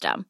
system.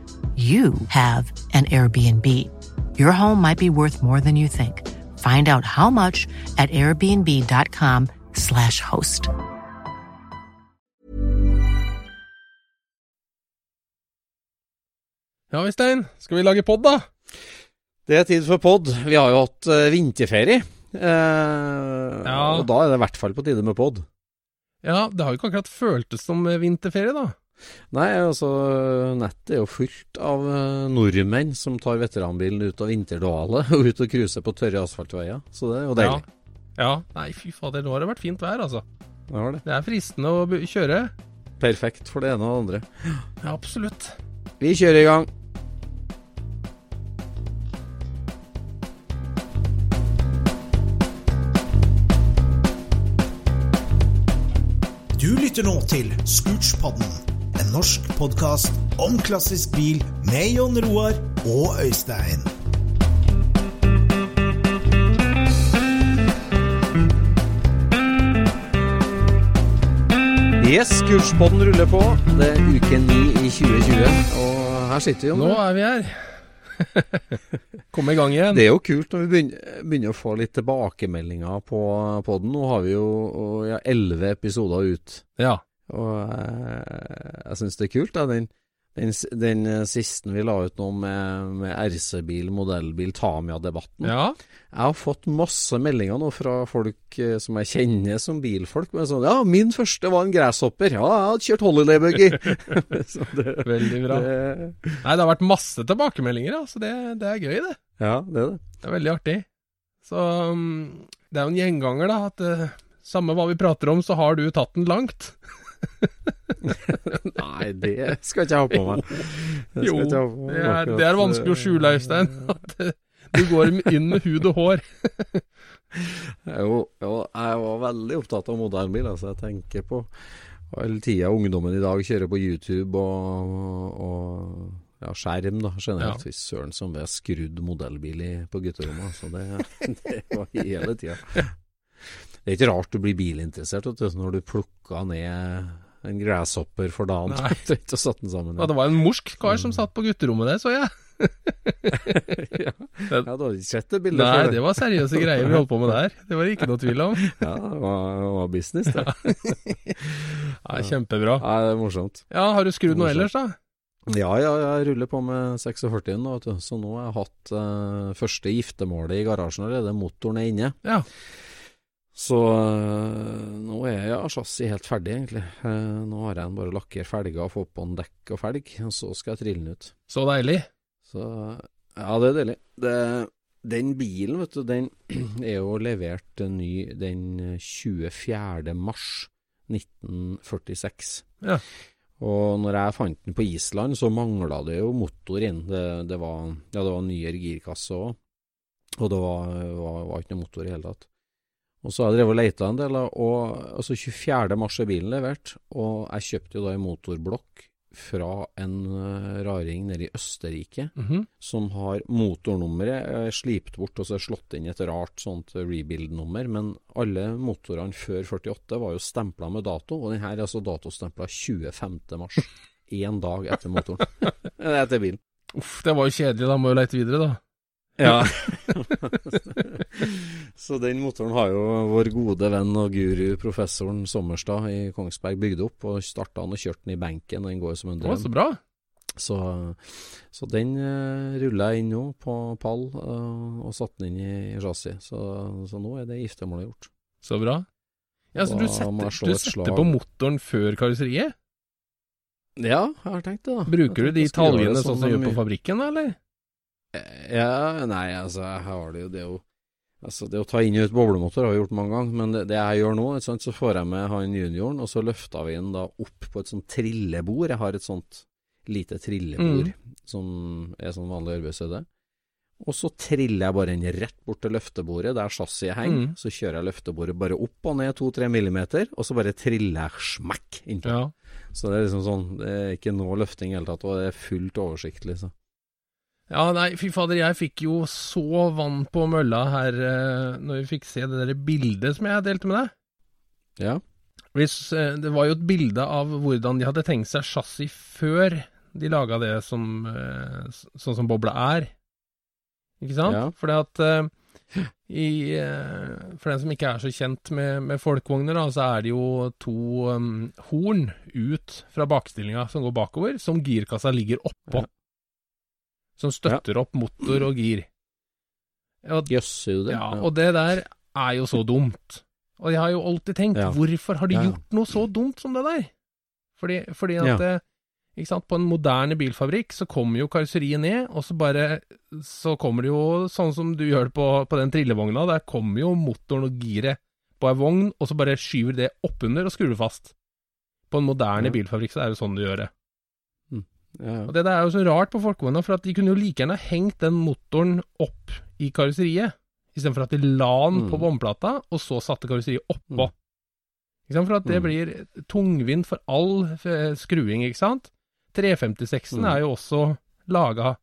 you have an Airbnb. Your home might be worth more than you think. Find out how much at airbnb.com/slash host. Ja, Øystein, skal vi lage pod, da? Det er tid for pod. Vi har jo hatt uh, vinterferie. Uh, Ja. Og da er det i hvert fall på tide med pod. Ja, det har jo ikke akkurat føltes som vinterferie, da. Nei, altså nettet er jo fullt av eh, nordmenn som tar veteranbilen ut av vinterdvalet og ut og cruiser på tørre asfaltveier. Så det er jo deilig. Ja. ja. Nei, fy fader, nå har det vært fint vær, altså. Det var det. Det er fristende å kjøre. Perfekt for det ene og det andre. Ja, absolutt. Vi kjører i gang. Du lytter nå til Scootspodden, en norsk podkast om klassisk bil med Jon Roar og Øystein. Yes, Kurspodden ruller på. Det er uke ni i 2020, og her sitter vi jo Nå er vi her. Kom i gang igjen. Det er jo kult når vi begynner, begynner å få litt tilbakemeldinger på podden. Nå har vi jo ja, elleve episoder ut. Ja. Og eh, jeg syns det er kult, da. Den, den, den eh, siste vi la ut nå med, med RC-bil, modellbil, Tamia-debatten. ja. Jeg har fått masse meldinger nå fra folk eh, som jeg kjenner som bilfolk. Med sånn 'Ja, min første var en gresshopper. Ja, jeg hadde kjørt Holiday Buggy'. Veldig bra. det, Nei, det har vært masse tilbakemeldinger, ja, så det, det er gøy, det. ja, det er det. Det er veldig artig. Så um, det er jo en gjenganger, da, at uh, samme hva vi prater om, så har du tatt den langt. Nei, det skal ikke jeg ha på meg. Det Jo, ikke ha på meg det er, det er vanskelig å skjule, Øystein. At eh, du går inn med hud og hår. Jo, jo, jeg var veldig opptatt av modellbil. Altså, jeg tenker på hele tida ungdommen i dag kjører på YouTube og, og ja, skjerm, da, generelt. Ja. Fy søren som vi har skrudd modellbil i, på gutterommet. Så det, det var hele tida. Det er ikke rart du blir bilinteressert du, når du plukka ned en grasshopper for dagen og satt den sammen. Ja, det var en morsk kar som satt på gutterommet der, så jeg. ja. ja, du har ikke sett det bildet Nei, det var seriøse greier vi holdt på med der. Det var det ikke noe tvil om. Ja, det var, det var business, det. Ja, kjempebra. Ja, det er morsomt. Ja, har du skrudd noe ellers, da? Ja, ja, jeg ruller på med 46 nå, vet du. Så nå har jeg hatt eh, første giftermålet i garasjen allerede. Motoren er inne. Ja. Så eh, nå er ja, chassis helt ferdig, egentlig. Eh, nå har jeg bare lakkert felger og fått på en dekk og felg, og så skal jeg trille den ut. Så deilig. Så ja, det er deilig. Det, den bilen, vet du, den er jo levert ny den 24. mars 1946. Ja. Og når jeg fant den på Island, så mangla det jo motor inn. Det, det, var, ja, det var nyere girkasse òg, og det var, var, var, ikke noe motor i hele tatt. Og så har jeg drevet og leita en del, og altså 24. mars er bilen levert, og jeg kjøpte jo da en motorblokk fra en uh, raring nede i Østerrike, Mm -hmm. som har motornummeret uh, slipt bort og så slått inn et rart sånt rebuild-nummer, men alle motorene før 48 var jo stempla med dato, og den her er altså datostempla 25. mars. Én dag etter motoren. etter bilen. Uff, det var jo kjedelig, da må jo leite videre, da. Ja. så den motoren har jo vår gode venn og guru professoren Sommerstad i Kongsberg bygd opp, og starta han og kjørte den i benken, og den går som en drøm. Å, så bra. Så, så den uh, ruller jeg inn nå på pall uh, og satte den inn i chassis. Så, så nå er det giftermålet gjort. Så bra. Ja, så du Da du setter, du setter på motoren før karosseriet? Ja, jeg har tenkt det, da. Bruker du de taljene sånn som du gjør på fabrikken, da, eller? Ja, nei, altså, her har det jo Det å Altså, det å ta inn og ut boblemotor har jeg gjort mange ganger, men det, det jeg gjør nå, sant, så får jeg med han junioren, og så løfter vi den da opp på et sånt trillebord. Jeg har et sånt lite trillebord Mm. som er sånn vanlig arbeidshøyde. Og så triller jeg bare den rett bort til løftebordet der chassiset henger. Mm. Så kjører jeg løftebordet bare opp og ned to-tre millimeter, og så bare triller jeg smekk inntil. Ja. Så det er liksom sånn, det er ikke noe løfting i det hele tatt, og det er fullt oversiktlig, så. Ja, nei, fy fader, jeg fikk jo så vann på mølla her eh, når vi fikk se det der bildet som jeg delte med deg. Ja. Hvis, eh, det var jo et bilde av hvordan de hadde tenkt seg chassis før de laga det som eh, sånn som bobla er. Ikke sant? Ja. Fordi at i, For den som ikke er så kjent med, med folkevogner, da, så er det jo to um, horn ut fra bakstillinga som går bakover, som girkassa ligger oppå. Ja. Som støtter opp motor og gir. Og Jøss, sier du det? ja, og det der er jo så dumt. Og jeg har jo alltid tenkt, Ja. hvorfor har de gjort noe så dumt som det der? Fordi, fordi at Ja. det, ikke sant, på en moderne bilfabrikk så kommer jo karosseriet ned, og så bare Så kommer det jo sånn som du gjør det på, på den trillevogna, der kommer jo motoren og giret på ei vogn, og så bare skyver det oppunder og skrur det fast. På en moderne Ja. bilfabrikk så er det jo sånn du gjør det. Ja, ja. Og det der er jo så rart på folkevogna, for at de kunne jo like gjerne hengt den motoren opp i karosseriet, istedenfor at de la den på Mm. og så satte karosseriet oppå. Mm. Ikke sant? For at det Mm. blir tungvint for all eh, skruing, ikke sant? 356-en Mm. er jo også laga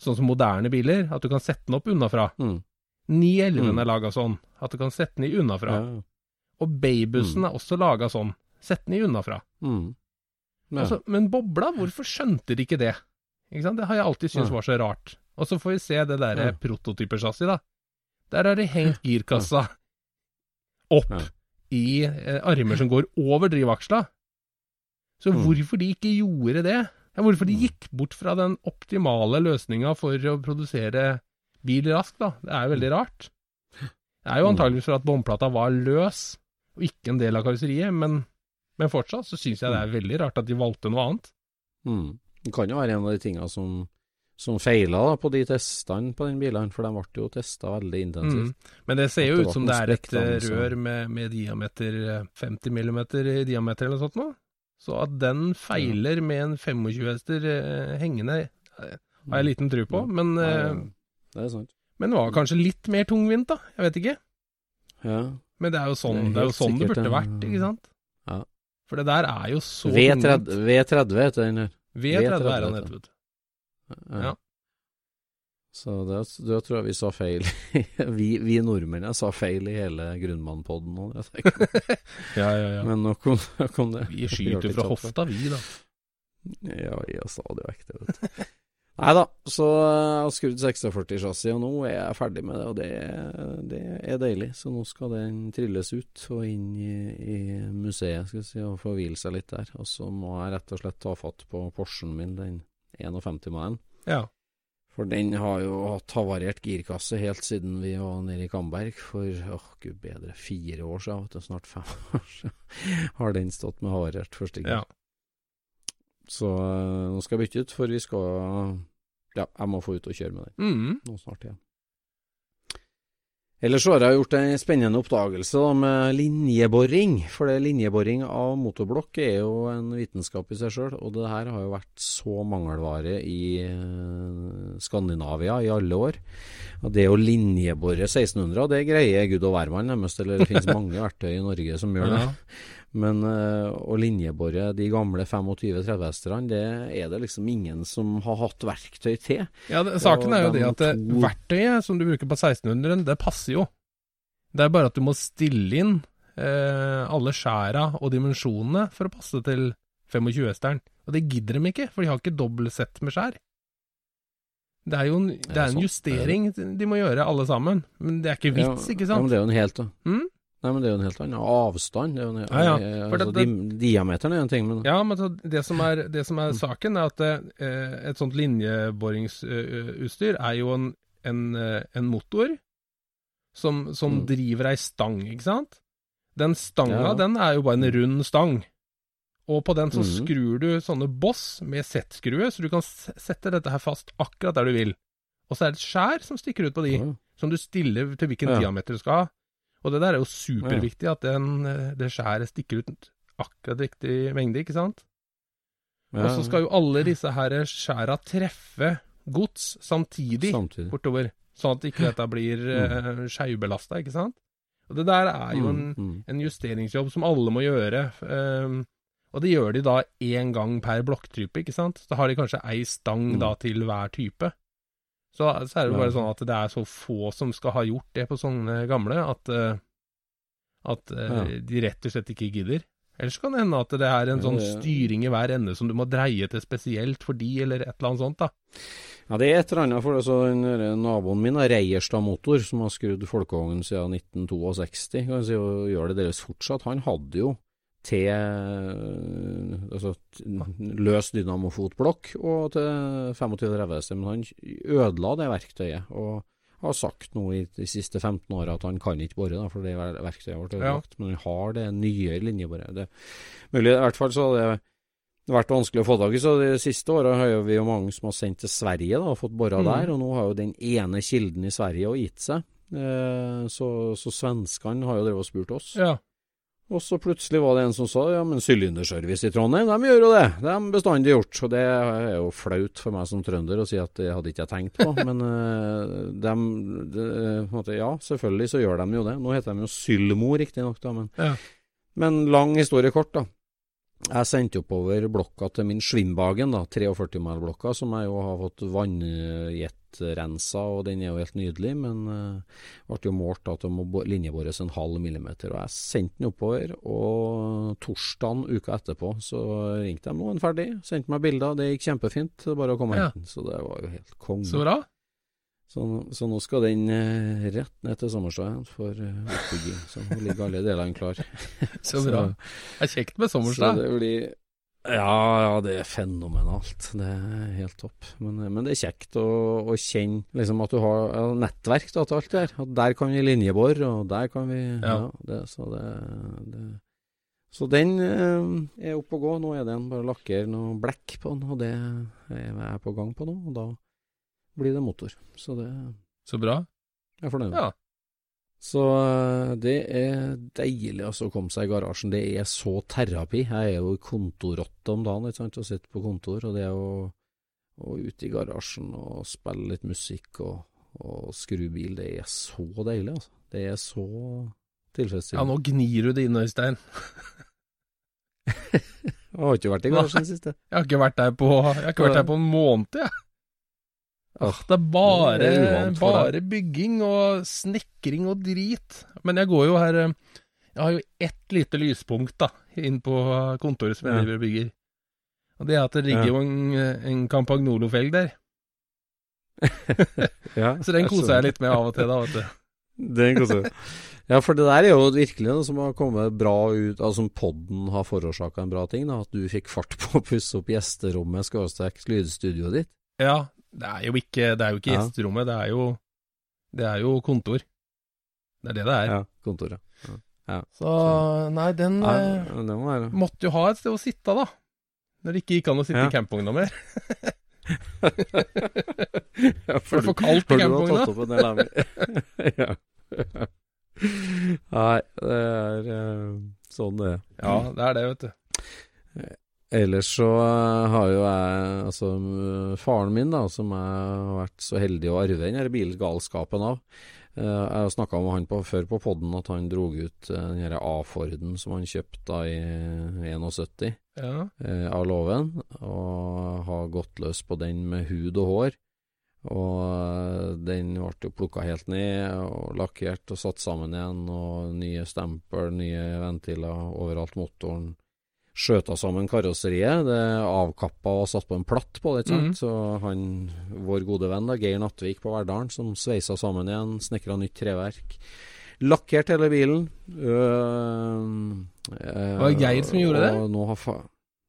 sånn som moderne biler, at du kan sette den opp unnafra. Mm. 911 Mm. er laga sånn, at du kan sette den i unnafra. Ja. Og Baybussen er også laga sånn, sett den i unnafra. Mm. Altså, men bobla, hvorfor skjønte de ikke det? Ikke sant? Det har jeg alltid syntes var så rart. Og så får vi se det der Ja. prototypechassis, da. Der har de hengt girkassa opp i eh, armer som går over drivaksla. Så Mm. hvorfor de ikke gjorde det? Ja, hvorfor de Mm. gikk bort fra den optimale løsninga for å produsere bil raskt, da. Det er jo veldig rart. Det er jo Mm. antageligvis for at bomplata var løs, og ikke en del av karosseriet, men, men fortsatt så syns jeg det er veldig rart at de valgte noe annet. Mm. Det kan jo være en av de tingene som, som feila da, på de testene på den bilen, for de ble jo testa veldig intensivt. Mm. Men det ser jo det ut som det er et eh, rør med, med diameter eh, 50 millimeter i diameter eller noe sånt nå. Så at den feiler med en 25 hester eh, hengende, eh, har jeg liten tro på. Mm. Men, eh. Det er sant. men det var kanskje litt mer tungvint, da. Jeg vet ikke. Ja. Men det er jo sånn Det er det, er sånn det burde en- vært, ikke sant? Ja. For det der er jo så V30. V30 heter den her. V30 er han V30, heter. Ja. Så det, det tror jeg vi sa feil. vi, vi nordmennene sa feil i hele Grunnmannpodden nå. Ja, ja, ja. Men nok om, nok om det. Vi skyter fra hofta, vi, da. Ja, jeg sa det jo det, vet du. Nei da, så jeg har skrudd 46-chassis, og nå er jeg ferdig med det, og det, det er deilig. Så nå skal den trilles ut og inn i, i museet skal jeg si, og få hvile seg litt der. Og så må jeg rett og slett ta fatt på Porschen min, den 51-mannen. Ja. For den har jo hatt havarert girkasse helt siden vi var nede i Kamberg for åh, gud bedre, fire år siden, vet du, snart fem år siden, har den stått med havarert første gir. ja. Så eh, nå skal jeg bytte ut, for vi skal Ja, jeg må få ut og kjøre med den Mm. nå snart igjen. Ellers så har jeg gjort en spennende oppdagelse da, med linjeboring. For det linjeboring av motorblokk er jo en vitenskap i seg sjøl. Og det her har jo vært så mangelvare i eh, Skandinavia i alle år. Og det å linjebore 1600, det greier gud og hvermann nærmest. Eller det finnes mange verktøy i Norge som gjør det. Men uh, å linjebore de gamle 25-30-hesterne, det er det liksom ingen som har hatt verktøy til. Ja, det, Saken er jo det at to- verktøyet som du bruker på 1600, det passer jo. Det er bare at du må stille inn eh, alle skjæra og dimensjonene for å passe til 25-hesteren. Og det gidder de ikke, for de har ikke dobbeltsett med skjær. Det er jo en, det er en justering de må gjøre, alle sammen. Men det er ikke vits, ikke Ja, men det er jo en helt Mm? Nei, men det er jo en helt annen avstand. Det er jo en, Ja, ja. eh, altså, det- det, diameteren er en ting, men Ja, men det som er, det som er saken, er at eh, et sånt linjeboringsutstyr er jo en, en, eh, en motor som, som Mm. driver ei stang, ikke sant? Den stanga, Ja. den er jo bare en rund stang. Og på den så mm. skrur du sånne boss med Z-skrue, så du kan sette dette her fast akkurat der du vil. Og så er det et skjær som stikker ut på de, som du stiller til hvilken diameter du skal ha. Og det der er jo superviktig, at den, eh, det skjæret stikker ut akkurat riktig mengde, ikke sant? Ja, Og så skal jo alle disse her skjæra treffe gods samtidig samtidig. bortover, sånn at ikke dette blir uh, skeivbelasta, ikke sant? Og det der er jo en, Mm, mm. en justeringsjobb som alle må gjøre. Um, og det gjør de da én gang per blokktype, ikke sant? Da har de kanskje ei stang Mm. da til hver type. Så, så er det bare sånn at det er så få som skal ha gjort det på sånne gamle, at, eh, at eh, Ja. de rett og slett ikke gidder. Ellers kan det hende at det er en sånn styring i hver ende som du må dreie til spesielt for de, eller et eller annet sånt, da. Ja, det er et eller annet for det. Så naboen min har Reierstad Motor, som har skrudd folkevognen siden 1962, kan jeg si, og gjør det deres fortsatt. Han hadde jo til altså, løs dynamofotblokk og til 25 revhester, men han ødela det verktøyet. og har sagt nå i de siste 15 åra at han kan ikke bore, da, for det ver- verktøyet ble ødelagt. Men han har det nye linjeboret. Det mulig, I hvert fall så har det vært vanskelig å få tak i. Så de siste åra har vi jo mange som har sendt til Sverige da, og fått bora Mm. der. Og nå har jo den ene kilden i Sverige også gitt seg. Eh, så, så svenskene har jo drevet og spurt oss. Ja. Og så plutselig var det en som sa ja, men Sylinderservice i Trondheim, de gjør jo det. Det har de bestandig gjort. Og det er jo flaut for meg som trønder å si at det hadde ikke jeg tenkt på. Men de, de, måte, ja, selvfølgelig så gjør de jo det. Nå heter de jo Sylmo riktignok, da. Men, Ja. men lang historie kort, da. Jeg sendte oppover blokka til min Svimbagen, da, 43 mile-blokka, som jeg jo har fått vannjetrensa, og den er jo helt nydelig, men uh, ble jo målt da, at det må linjebores en halv millimeter. Og jeg sendte den oppover, og torsdagen uka etterpå så ringte de nå en ferdig, sendte meg bilder, det gikk kjempefint, bare å komme og Ja. hente den. Så det var jo helt konge. Så bra. Så, så nå skal den eh, rett ned til Sommerstad for eh, oppbygging. Så nå ligger alle delene klar. Så bra. Det er kjekt med Så det blir ja, ja, det er fenomenalt. Det er helt topp. Men, men det er kjekt å, å kjenne liksom at du har ja, nettverk da, til alt det her. At der kan vi linjebore, og der kan vi Ja. Ja, det, så det, det Så den eh, er oppe og gå. Nå er det en bare lakker noe blekk på den, og det er jeg på gang på nå. Og da blir det motor. Så det Så bra. jeg er fornøyd. Ja. Så eh, det er deilig altså, å komme seg i garasjen. Det er så terapi. Jeg er jo i kontorrotte om dagen ikke sant, og sitter på kontor. Og det å, å ut i garasjen og spille litt musikk og, og skru bil, det er så deilig. Altså. Det er så ja, nå gnir du det inn, Øystein. Jeg har ikke vært i garasjen siste. Jeg har ikke vært der på, jeg har ikke vært der på en måned, jeg. Ah, Det er bare, det bare bygging og snekring og drit. Men jeg går jo her eh, Jeg har jo ett lite lyspunkt da, inn på kontoret som jeg Ja. driver og bygger. Og det er at det ligger Ja. jo en, en Campagnolo-felg der. Ja, Så den koser jeg litt med av og til, da, vet du. Den koser. Ja, for det der er jo virkelig noe som har kommet bra ut Altså som podden har forårsaka en bra ting, da. At du fikk fart på å pusse opp gjesterommet, skråstrek lydstudioet ditt. Ja, det er jo ikke, det er jo ikke Ja. gjesterommet, det er jo, det er jo kontor. Det er det det er. Ja, kontoret. Så nei, den Ja, eh, må måtte jo ha et sted å sitte, da. Når det ikke gikk an å sitte Ja. i campvogna mer. ja, For det er for kaldt i campvogna. ja. Nei, det er eh, sånn det er. Ja, det er det, vet du. Ellers så eh, har jo jeg Altså, faren min, da, som jeg har vært så heldig å arve den her bilgalskapen av. eh, Jeg har snakka med han på, før på podden at han drog ut eh, den A-Forden som han kjøpte i 71 Ja. eh, av låven, og har gått løs på den med hud og hår. Og eh, den ble jo plukka helt ned og lakkert og satt sammen igjen, og nye stempel, nye ventiler overalt motoren. Skjøta sammen karosseriet, det avkappa og satt på en platt på det, ikke sant. Mm. Så han, vår gode venn da, Geir Nattvik på Verdalen, som sveisa sammen igjen, snekra nytt treverk. Lakkert hele bilen. Øh, øh, Var det Geir som gjorde det?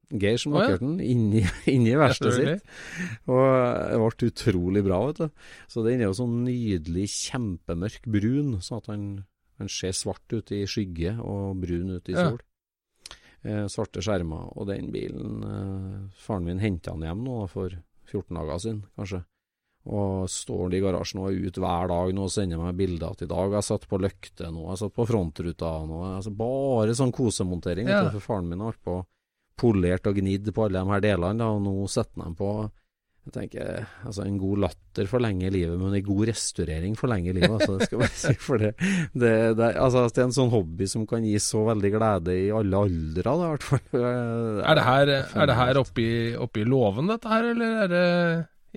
Geir som lakkerte den inni, inni verkstedet sitt. Og det ble utrolig bra, vet du. Så den er jo sånn nydelig kjempemørk brun, sånn at han, han ser svart ut i skygge og brun ut i sol. Eh, svarte skjermer. Og den bilen eh, Faren min henta den hjem nå for 14 dager siden, kanskje. Og står i garasjen og er ute hver dag nå og sender meg bilder til i dag. Jeg satt på løkte nå, jeg satt på frontruta nå. Altså bare sånn kosemontering. Ja. For faren min har vært på polert og gnidd på alle de her delene, da, og nå setter han på jeg tenker, altså En god latter forlenger livet, men en god restaurering forlenger livet. altså det skal jeg bare si, for det, det, det, altså, det er en sånn hobby som kan gi så veldig glede i alle aldre, da, i hvert fall. Er det her, er det her oppe, i, oppe i låven, dette her, eller er det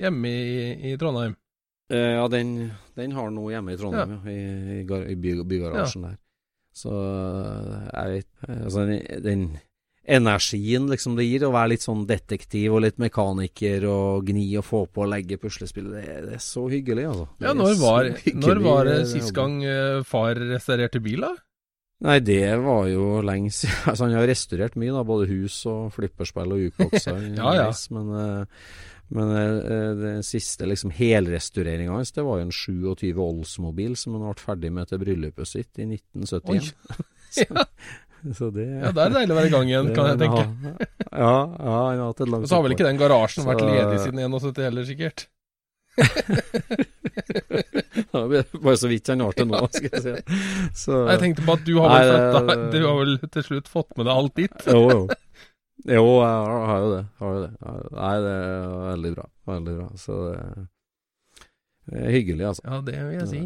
hjemme i, i Trondheim? Eh, Ja, den, den har nå hjemme i Trondheim, ja. i, i, i by, bygarasjen der. Så eh, jeg vet Altså, den, den energien liksom det gir å være litt sånn detektiv og litt mekaniker og gni og få på og legge puslespill, det, det er så hyggelig, altså. Det Ja, når var, hyggelig, når var det sist gang eh, far restaurerte bil, da? Nei, det var jo lenge siden. Altså, han har restaurert mye, da. Både hus og flipperspill og jukebokser. Ja, ja. Men, eh, men eh, den siste liksom helrestaureringa hans, det var jo en 27 Oldsmobil som han ble ferdig med til bryllupet sitt i 1971. Ja. Så det Ja, det er deilig å være i gang igjen, kan jeg tenke. Ja, ja, jeg har hatt et langt Og så har vel ikke den garasjen vært ledig siden 71 heller, sikkert. Er Bare så vidt han har til nå, skal jeg si. Så, Jeg tenkte på at du har vel, Nei, fått, du har vel til slutt fått med deg alt ditt? Jo, jo. Jo, jeg har, jo det. Har jo det. Nei, det er veldig bra. Veldig bra. Så det er hyggelig, altså. Ja, det vil jeg si.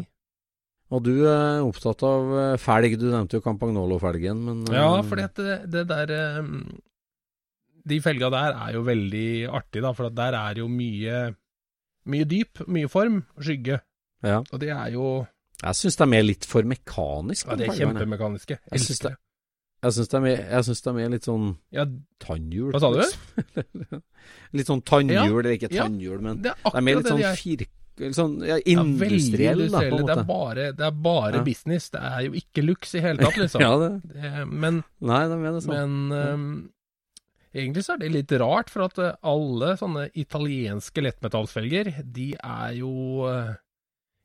Og du er opptatt av eh, felg. Du nevnte jo Campagnolo-felgen, men eh, Ja, fordi det, det der eh, De felga der er jo veldig artig, da, for at der er jo mye mye dyp, mye form skygge. ja. Og det er jo Jeg syns de er litt for mekaniske. Ja, de er kjempemekaniske. Jeg synes Elsker det. Jeg syns de, er- jeg er litt sånn Ja, tannhjul. Hva sa du? litt sånn tannhjul, eller ikke tannhjul, men det er de er litt sånn de fir... Litt sånn ja, Ja, industriell, da, på en måte. Det er bare, det er bare Ja. business. Det er jo ikke luks i hele tatt, liksom. Ja, det, det, men nei, det er det sånn. men um, egentlig så er det litt rart, for at eh, alle sånne italienske lettmetallsfelger, de er jo eh,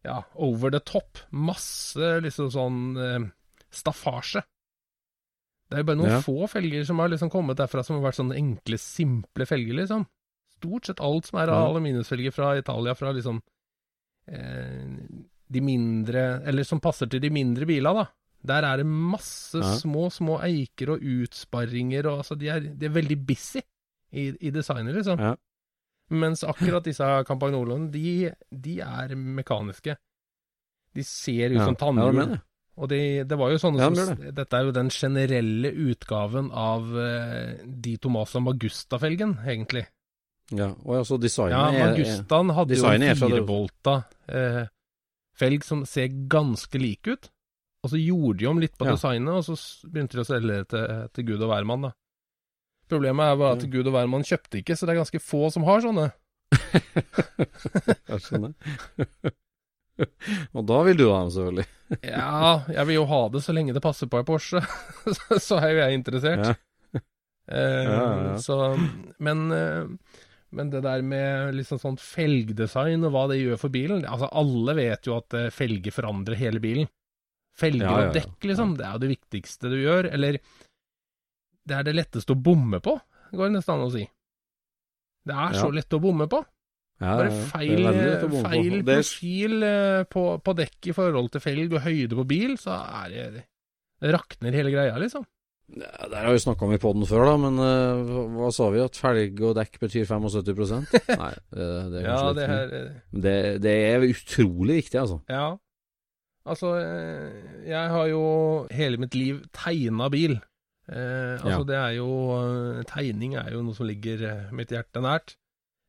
ja, over the top. Masse liksom sånn eh, staffasje. Det er jo bare noen Ja. få felger som har liksom kommet derfra som har vært sånne enkle, simple felger, liksom. Stort sett alt som er av Ja. aluminiumsfelger fra Italia, fra liksom de mindre Eller som passer til de mindre bila, da. Der er det masse Ja. små, små eiker og utsparringer, og altså, de er, de er veldig busy i, i designet, liksom. Ja. Mens akkurat disse Campagnoloene, de, de er mekaniske. De ser ut Ja. som tannhjul. Ja, det. Og det, det var jo sånne som det. Dette er jo den generelle utgaven av uh, Di Tomaso Magusta-felgen, egentlig. Ja, og altså designet Ja, er hadde jo en firebolta eh, felg som ser ganske like ut. Og så gjorde de om litt på Ja. designet, og så begynte de å selge det til, til Gud og hvermann, da. Problemet er bare at Ja. Gud og hvermann kjøpte ikke, så det er ganske få som har sånne. Jeg skjønner. og da vil du ha dem, selvfølgelig. Ja, jeg vil jo ha det så lenge det passer på ei Porsche, så, er jo jeg interessert. Ja. Eh. Så, men, eh, men det der med liksom sånn felgdesign og hva det gjør for bilen Altså, alle vet jo at eh, felger forandrer hele bilen. Felger Ja, ja, ja. og dekk, liksom, det er jo det viktigste du gjør. Eller det er det letteste å bomme på, går det nesten an å si. Det er så lett å bomme på. Bare feil, bomme på. feil er- profil eh, på, på dekk i forhold til felg og høyde på bil, så er det Det rakner hele greia, liksom. Der har vi snakka om i poden før, da, men uh, hva- sa vi? At felg og dekk betyr 75 Nei, det, det er Ja, det her eh, det, det er utrolig viktig, altså. Ja. Altså, eh, jeg har jo hele mitt liv tegna bil. Eh, altså, Ja. det er jo eh, Tegning er jo noe som ligger eh, mitt hjerte nært.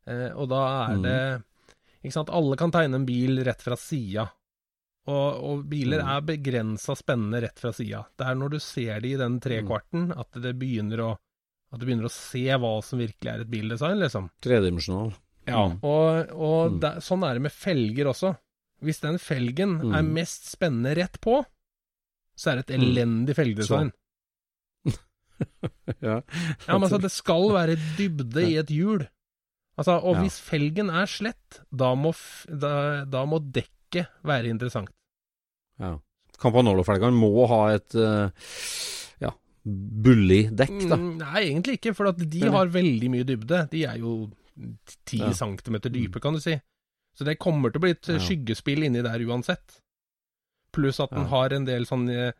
Eh, og da er Mm. det Ikke sant, alle kan tegne en bil rett fra sida. Og, og biler Mm. er begrensa spennende rett fra sida. Det er når du ser de i den trekvarten at det begynner å at du begynner å se hva som virkelig er et bildesign, liksom. Tredimensjonal. Ja, Mm. og, og Mm. det, sånn er det med felger også. Hvis den felgen Mm. er mest spennende rett på, så er det et Mm. elendig felgedesign. ja. Ja, men altså, det skal være dybde i et hjul. Altså, og Ja. hvis felgen er slett, da må, da, da må dekket være interessant. ja. Campanolo-felgene må ha et uh, ja, bullig dekk, da. Mm, Nei, egentlig ikke, for at de har veldig mye dybde. De er jo ti Ja. centimeter dype, kan du si. Så det kommer til å bli et Ja. skyggespill inni der uansett. Pluss at den har en del sånn eh,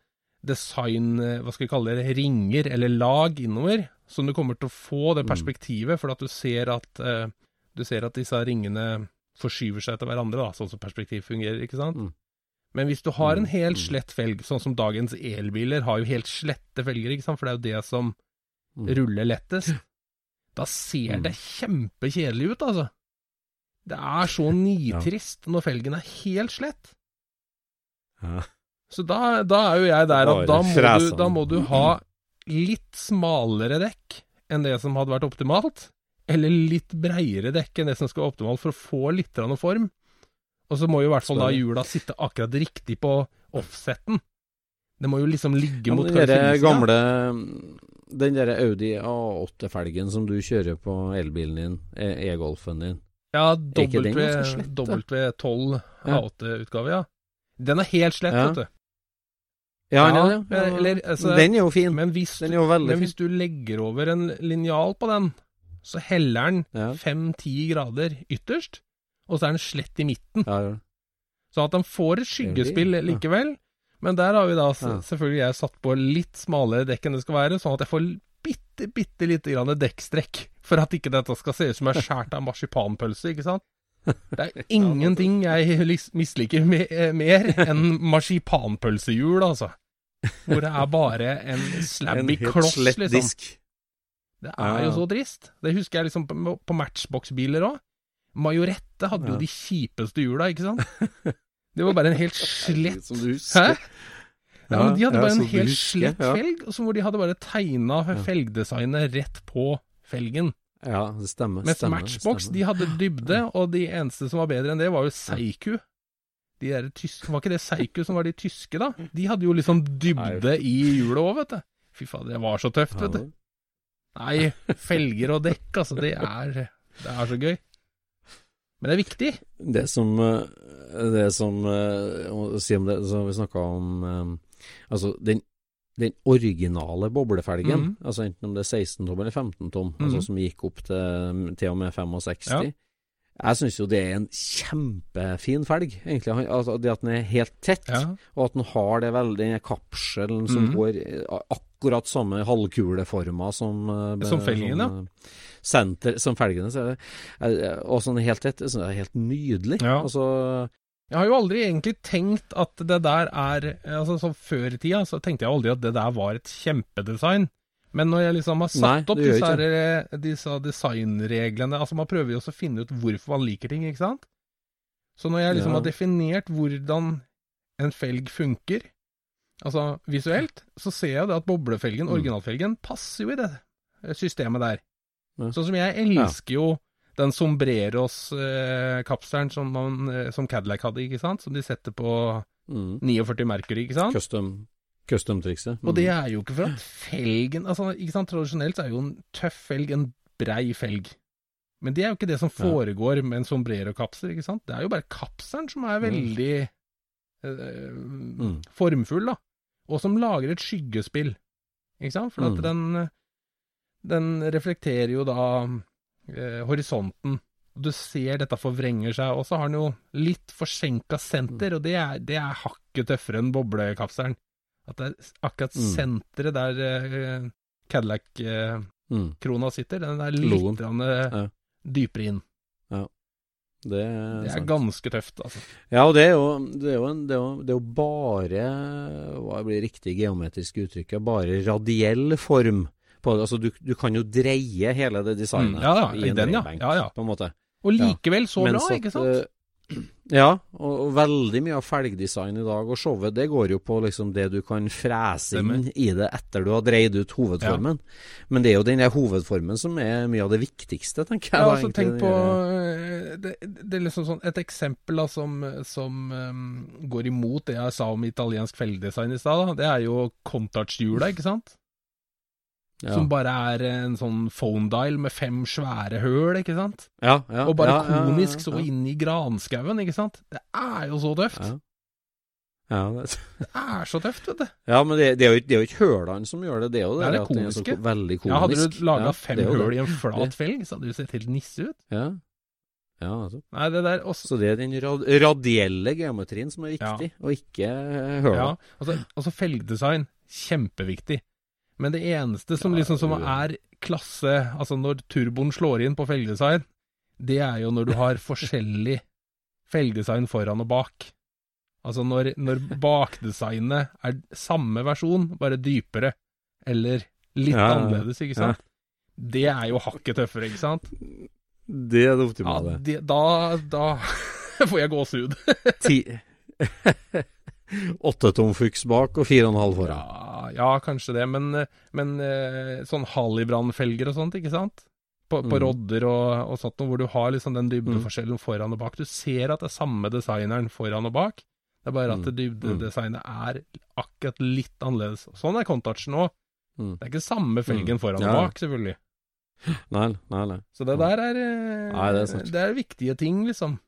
design, eh, hva skal vi kalle det, ringer eller lag innover, som du kommer til å få det Mm. perspektivet, for at du ser at, uh, du ser at disse ringene forskyver seg etter hverandre, da, sånn som perspektiv fungerer, ikke sant? Mm. Men hvis du har en Mm, helt mm. slett felg, sånn som dagens elbiler har jo helt slette felger, ikke sant, for det er jo det som Mm. ruller lettest, da ser det kjempekjedelig ut, altså. Det er så nitrist når felgen er helt slett. Så da, da er jo jeg der at da må, du, da må du ha litt smalere dekk enn det som hadde vært optimalt, eller litt breiere dekk enn det som skal være optimalt for å få litt form. Og så må jo i hvert fall da hjula sitte akkurat riktig på offseten. Det må jo liksom ligge Ja, mot den der gamle Den derre Audi A8-felgen som du kjører på elbilen din, E- e-Golfen din Ja, ikke den W, ganske slett, da? W12 A8-utgave, ja. Den er helt slett, Ja. vet du. Ja, Ja, ja, ja. eller, altså- den er jo fin. Men hvis, Den er jo veldig men hvis du legger over en linjal på den, så heller den Ja. fem-ti grader ytterst, og så er den slett i midten. Ja, ja. Så at den får et skyggespill likevel. Men der har vi da selvfølgelig jeg satt på litt smalere dekk enn det skal være, sånn at jeg får bitte, bitte lite grann dekkstrekk, for at ikke dette skal se ut som jeg er skåret av marsipanpølse, ikke sant? Det er ingenting jeg misliker me eh, mer enn marsipanpølsehjul, altså. Hvor det er bare en slabby kloss, liksom. disk. Det er jo så trist. Det husker jeg liksom på, på Matchbox-biler òg. Majorette hadde jo de kjipeste hjula, ikke sant? Det var bare en helt slett. Hæ? Ja, men de hadde bare en helt slett felg, hvor de hadde bare tegna felgdesignet rett på felgen. Ja, det stemmer. Mens stemmer, Matchbox stemmer. de hadde dybde, og de eneste som var bedre enn det, var jo Seiku. De der tyske, Var ikke det Seiku som var de tyske, da? De hadde jo liksom dybde i hjulet òg, vet du. Fy faen, det var så tøft, vet du. Nei, felger og dekk, altså, det er, det er så gøy. Men det er viktig. Det som eh, Det som eh, Å si om det som vi snakka om eh, Altså, den, den originale boblefelgen, Mhm. altså enten om det er 16 tom eller 15 tom, Mhm. altså som gikk opp til, til og med 65 Ja. Jeg syns jo det er en kjempefin felg, egentlig. Altså, det at den er helt tett, Ja. og at den har det veldig, den kapselen som mm. går eh, akkurat samme halvkuleforma som eh, Som felgen, ja. sånn, eh, Senter, som felgene, så er det eh, Og sånn helt tett. Det er helt nydelig. Ja. Altså Jeg har jo aldri egentlig tenkt at det der er Altså sånn Før i tida så tenkte jeg aldri at det der var et kjempedesign. Men når jeg liksom har satt Nei, opp disse, her, disse designreglene Altså Man prøver jo også å finne ut hvorfor man liker ting, ikke sant? Så når jeg liksom Ja. har definert hvordan en felg funker, altså visuelt, så ser jeg det at boblefelgen, Mm. originalfelgen, passer jo i det systemet der. Ja. Sånn som jeg elsker jo den Sombreros-kapselen som, man, eh, som Cadillac hadde, ikke sant? Som de setter på mm, 49 Mercury, ikke sant? custom Custom-trikset. Og det er jo ikke for at felgen altså, ikke sant, Tradisjonelt så er jo en tøff felg en brei felg. Men det er jo ikke det som Ja. foregår med en sombrero-kapsel, ikke sant? Det er jo bare kapselen som er veldig eh, Mm. formfull, da. Og som lager et skyggespill, ikke sant? For at Mm. den, den reflekterer jo da eh, horisonten Du ser dette forvrenger seg, og så har den jo litt forsenka senter, og det er, det er hakket tøffere enn boblekapselen. At det er akkurat Mm. senteret der uh, Cadillac-krona Mm. sitter, den er litt eh, Ja. dypere inn. Det er, Det er ganske tøft, altså. Ja, og det er jo, det er jo, en, det er jo, det er jo bare Hva blir riktig geometrisk uttrykk? Bare radiell form. På, det. altså, du, du kan jo dreie hele det designet Mm, ja, ja, i en den, ja. Ja, ja. på en måte. Og likevel så bra, at, ikke sant? Ja, og, og veldig mye av felgdesign i dag og showet, det går jo på liksom det du kan frese inn i det etter du har dreid ut hovedformen. Men det er jo den hovedformen som er mye av det viktigste, tenker jeg. Ja, altså tenk på eh, det, det er liksom sånn Et eksempel da, som, som um, går imot det jeg sa om italiensk felgdesign i stad, det er jo Contouch-hjula, ikke sant? Ja. Som bare er en sånn phone dial med fem svære høl, ikke sant? ja, ja, Og bare ja, så inn i granskauen, ikke sant? Det er jo så tøft! Ja. Ja, det, er så tøft, vet du. ja, men det, det, er jo, det er jo ikke hølene som gjør det, det er jo det, Det er det komiske. Det er så veldig konisk. Ja, hadde du laga fem høl i en flat felg, så hadde du sett helt nisse ut. Ja, ja altså. Nei, det der også Så det er den rad radielle geometrien som er viktig, og ikke eh, høla. Ja, altså, altså felgdesign, kjempeviktig. Men det eneste som liksom som er klasse, altså når turboen slår inn på felgedesign, det er jo når du har forskjellig felgedesign foran og bak. Altså når, når bakdesignet er samme versjon, bare dypere, eller litt Ja, ja, ja. annerledes, ikke sant? Det er jo hakket tøffere, ikke sant? Det er det Ja, optimale. det, da, da får jeg gåsehud. Åtte tom fuks bak og fire og en halv foran. Ja, ja, kanskje det, men, men eh, sånn Hallibrand-felger og sånt, ikke sant? På, på Mm. rodder og, og sånt, hvor du har liksom den dybdeforskjellen foran og bak. Du ser at det er samme designeren foran og bak. Det er bare at Mm. det dybdedesignet er akkurat litt annerledes. Sånn er Contouchen òg. Mm. Det er ikke samme felgen Mm. foran Ja. og bak, selvfølgelig. Nei, nei, nei. Så det der er, eh, Nei, det er det er viktige ting, liksom.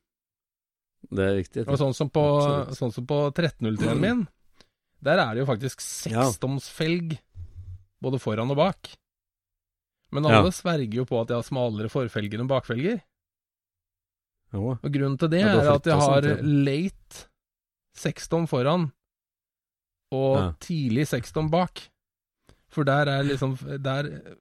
Det er riktig. Og sånn som på, sånn som på 1303-en min, der er det jo faktisk Ja. sekstomsfelg både foran og bak. Men Ja. alle sverger jo på at jeg har smalere forfelger enn bakfelger. Jo. Og grunnen til det Ja, er at jeg har late sekstom foran og Ja. tidlig sekstom bak. For der er liksom der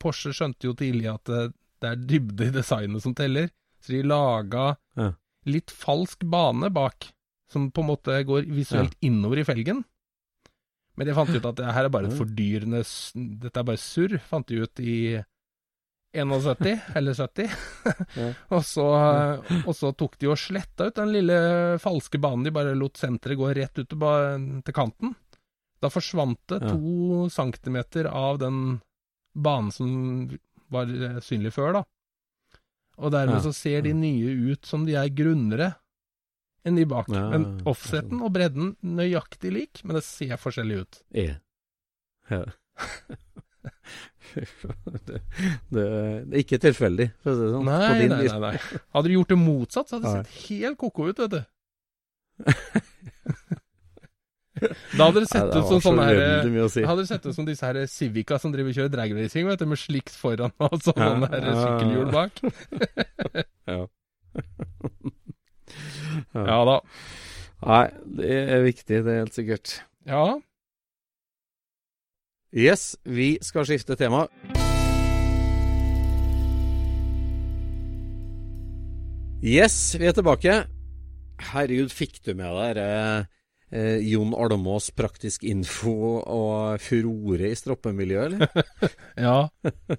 Porsche skjønte jo tidlig at det, er dybde i designet som teller, så de laga Ja. litt falsk bane bak, som på en måte går visuelt innover i felgen. Men de fant ut at det her er bare et fordyrende Dette er bare surr, fant de ut i 71 eller 70. Og, så, og så tok de og sletta ut den lille falske banen. De bare lot senteret gå rett ut til, kanten. Da forsvant det to centimeter av den banen som var synlig før, da. Og dermed så ser de nye ut som de er grunnere enn de bak. Ja, men offseten og bredden nøyaktig lik, men det ser forskjellig ut. E. Ja. det, det, det er ikke tilfeldig, for å si det sånn. Nei, nei, nei, nei. Hadde du gjort det motsatt, så hadde det sett helt ko-ko ut, vet du. Da hadde det Nei, sett det ut som sånne her si. Hadde det sett ut som disse her Civica som driver og kjører dragracing, vet du, med slikt foran og så Ja, sånne her ja, ja, ja. sykkelhjul bak. Ja. Ja da. Nei, det er viktig, det er helt sikkert. Ja. Yes, vi skal skifte tema. Yes, vi er tilbake. Herregud, fikk du med deg eh, eh, Jon Almås praktisk info og furore i stroppemiljøet, eller? Ja.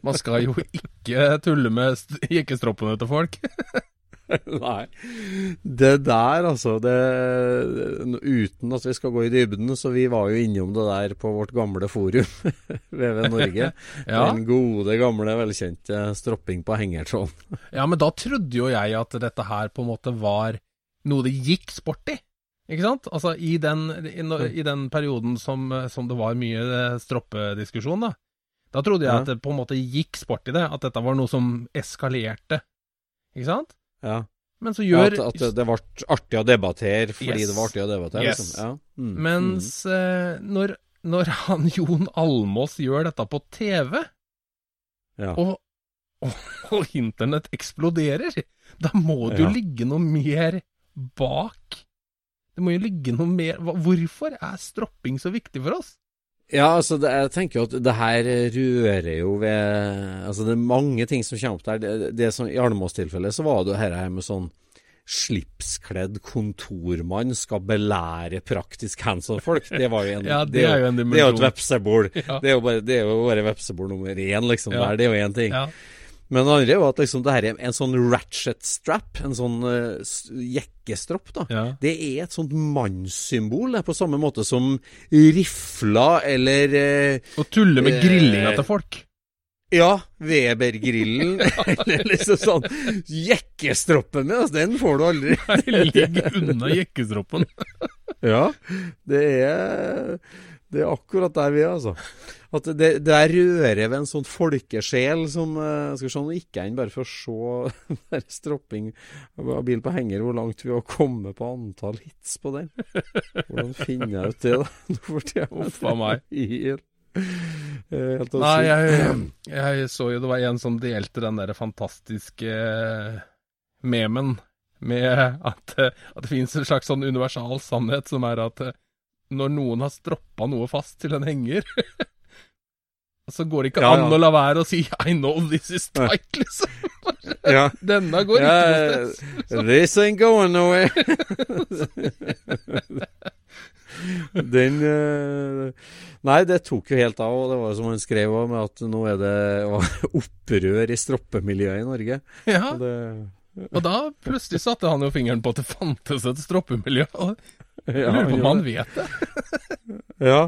Man skal jo ikke tulle med st- jekkestroppene til folk. Nei. Det der, altså det, Uten at vi skal gå i dybden, så vi var jo innom det der på vårt gamle forum, VV Norge. Ja. Den gode, gamle, velkjente stropping på hengertråden. ja, men da trodde jo jeg at dette her på en måte var noe det gikk sport i. Ikke sant? Altså i den, i, i den perioden som, som det var mye eh, stroppediskusjon, da. Da trodde jeg at det på en måte gikk sport i det, at dette var noe som eskalerte. Ikke sant? Ja. Men så Ja, at, at det ble artig å debattere fordi Yes. det var artig å debattere. Yes. Liksom. Ja. Mm. Mens eh, når, når han Jon Almås gjør dette på TV, mm. ja. og og, og internett eksploderer, da må det jo ligge noe mer bak. Det må jo ligge noe mer Hvorfor er stropping så viktig for oss? Ja, altså det, jeg tenker jo at det her rører jo ved Altså det er mange ting som kommer opp der. Det, det som, I Almås-tilfellet så var det jo her, her med sånn slipskledd kontormann skal belære praktisk hands-on-folk. Det var jo en Ja, det er jo en Det er jo et vepsebol. Ja. Det er jo bare, det er jo bare vepsebol nummer én, liksom. Ja. Der, det er jo én ting. Ja. Men det andre jo at liksom det her er en sånn ratchet strap, en sånn uh, jekkestropp, da. Ja. Det er et sånt mannssymbol, på samme måte som rifler eller uh, Og tulle med uh, grillinga til folk. Ja, Weber-grillen, eller liksom sånn Jekkestroppen min, altså, den får du aldri. Ligg unna jekkestroppen. Ja, det er Det er akkurat der vi er, altså. At det, det er rører ved en sånn folkesjel som eh, Skal vi se, nå gikk jeg inn bare for å se der stropping av bil på henger, hvor langt vi har kommet på antall hits på den. Hvordan finner jeg ut det, da? Nå får jeg Uff a meg. Helt, helt Nei, jeg, jeg så jo det var en som delte den der fantastiske eh, memen med at, eh, at det finnes en slags sånn universal sannhet som er at når noen har stroppa noe fast til en henger, så går det ikke Ja, ja. an å la være å si 'I know this is tight', liksom. Ja. Denne går ikke noe sted. This ain't going nowhere. Den eh, Nei, det tok jo helt av, og det var som han skrev om med at nå er det opprør i stroppemiljøet i Norge. Ja, Og det, og da plutselig satte han jo fingeren på at det fantes et stroppemiljø. Og ja, lurer på om han vet det. ja.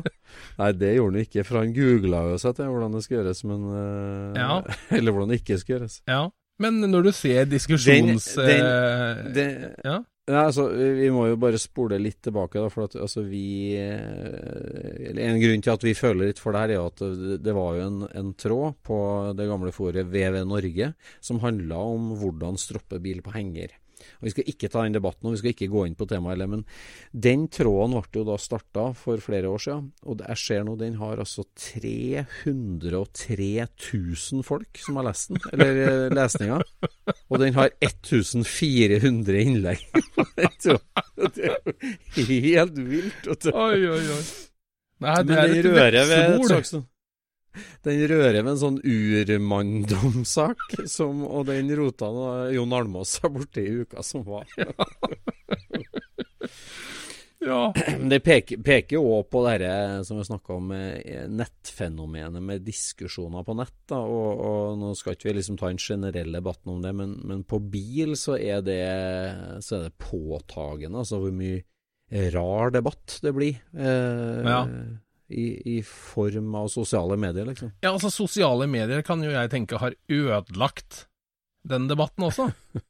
Nei, det gjorde han ikke, for han googla jo seg til hvordan det skal gjøres, men eh, Ja. Eller hvordan det ikke skal gjøres. Ja. Men når du ser diskusjons... Den- eh, den, ja. Ja, altså, vi må jo bare spole litt tilbake, da, for at altså, vi eh, En grunn til at vi føler litt for det her, er at det var jo en, en tråd på det gamle foret VV Norge som handla om hvordan stroppe bil på henger. Og Vi skal ikke ta den debatten, og vi skal ikke gå inn på temaet heller, men den tråden ble jo da starta for flere år siden, og jeg ser nå, den har altså 303 000 folk som har lest den, eller lesninga. Og den har 1400 innlegg. Det er jo helt vilt. Oi, oi, oi. Nei, Men det er den et rører ved sånn- Den rører ved en sånn urmanndomssak, som, og den rota Jon Almaas seg borti i uka som var. Ja. Det peker, jo også på det her som vi snakka om, eh, nettfenomenet med diskusjoner på nett. Da, og, og Nå skal ikke vi liksom ta den generelle debatten om det, men, men på bil så er det, så er det påtagende. Altså hvor mye rar debatt det blir. Eh, Ja. I, I form av sosiale medier, liksom. ja, altså sosiale medier kan jo jeg tenke har ødelagt den debatten også.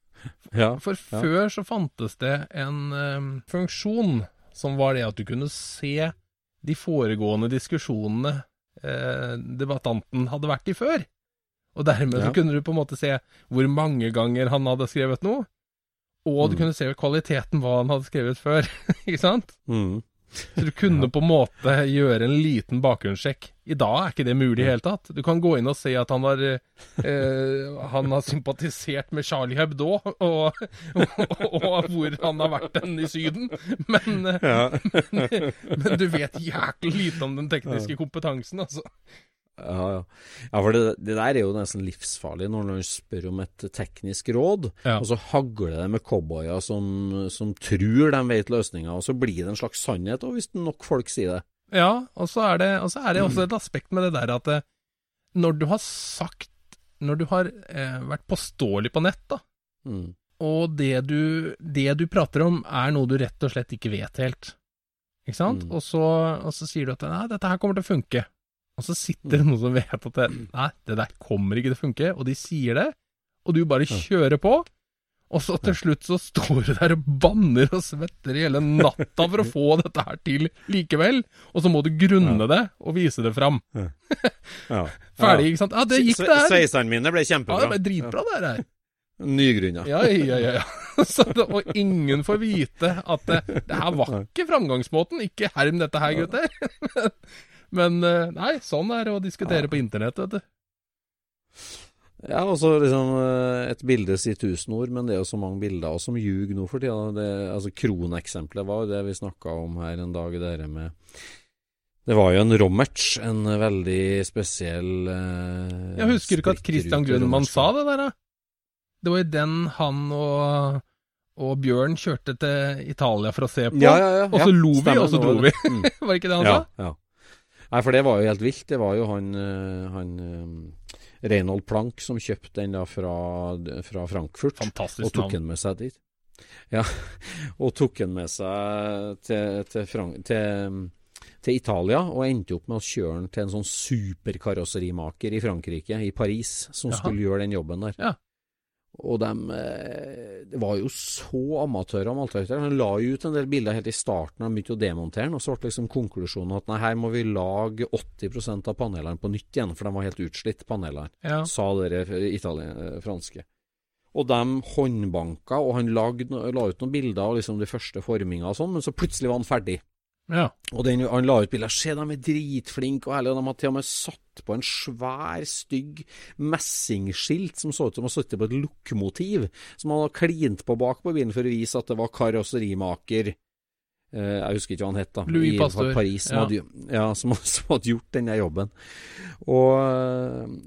Ja. For Ja. før så fantes det en eh, funksjon som var det at du kunne se de foregående diskusjonene eh, debattanten hadde vært i før. Og dermed Ja. så kunne du på en måte se hvor mange ganger han hadde skrevet noe, og du Mm. kunne se kvaliteten hva han hadde skrevet før. ikke sant? Mm. Så du kunne på en måte gjøre en liten bakgrunnssjekk. I dag er ikke det mulig i hele tatt. Du kan gå inn og se at han har, eh, han har sympatisert med Charlie Hebdo, og, og, og hvor han har vært den i Syden. Men, Ja. men du vet jæklig lite om den tekniske kompetansen, altså. Ja, ja. ja for det, det der er jo nesten livsfarlig når man spør om et teknisk råd, Ja. og så hagler det med cowboyer som, som tror de vet løsninga, og så blir det en slags sannhet, og hvis nok folk sier det. Ja, og så er det, og så er det også et aspekt med det der at eh, når du har sagt Når du har eh, vært påståelig på nett, da, Mm. og det du, det du prater om er noe du rett og slett ikke vet helt. Ikke sant? Mm. Og, så, og så sier du at nei, dette her kommer til å funke. Og så sitter det noen som vet at det, nei, det der kommer ikke til å funke, og de sier det, og du bare kjører på. Og så til slutt så står du der og banner og svetter i hele natta for å få dette her til likevel, og så må du grunne det og vise det fram. Ja. Ferdig, ikke sant? Ja, det gikk det her. Sveisene mine ble kjempebra. Ja, det ble dritbra det her. Nygrunna. Ja, ja, ja. ja. Så det, og ingen får vite at det, det her var ikke framgangsmåten. Ikke herm dette her, gutter. Men eh, nei, sånn er det å diskutere på internett, vet du. Ja, altså liksom eh, Et bilde sier tusen ord, men det er jo så mange bilder som ljuger nå for tida. Det, altså Kroneksempelet var jo det vi snakka om her en dag, det med Det var jo en Rommertz, en veldig spesiell eh, Jeg husker ikke at Christian Rommertz. sa det der, da. Det var jo den han og, og Bjørn kjørte til Italia for å se på. Ja, ja, ja. Og så lo vi, og så dro vi. Mm. Var det ikke det han ja, sa? ja. Nei, for det var jo helt vilt. Det var jo han, eh, han Reynold Reinhold Plank som kjøpte den da fra, fra Frankfurt. Og tok den med seg dit. Ja, og tok den med seg til, til, Frank til, til Italia, og endte opp med å kjøre den til en sånn superkarosserimaker i Frankrike, i Paris, som Jaha. skulle gjøre den jobben der. Ja. Og de eh, Det var jo så amatører av maltraktere. Han la jo ut en del bilder helt i starten, de begynte å demontere den, og så ble liksom konklusjonen at nei, her må vi lage 80% av panelene på nytt igjen, for de var helt utslitt, panelene Ja. sa dere italien, franske. Og de håndbanka, og han lagde, la ut noen bilder av liksom de første formingene og sånn, men så plutselig var han ferdig. Ja. Og den, han la ut bilder. Se, de er dritflinke og ærlige. De hadde til og med satt på en svær, stygg messingskilt som så ut som å sitte på et lokomotiv, som han hadde klint på bak på bilen for å vise at det var karosserimaker. Eh, jeg husker ikke hva han het, da. Louis i Pasteur. Paris, som, Ja. hadde, ja, som, som hadde gjort denne jobben. Og,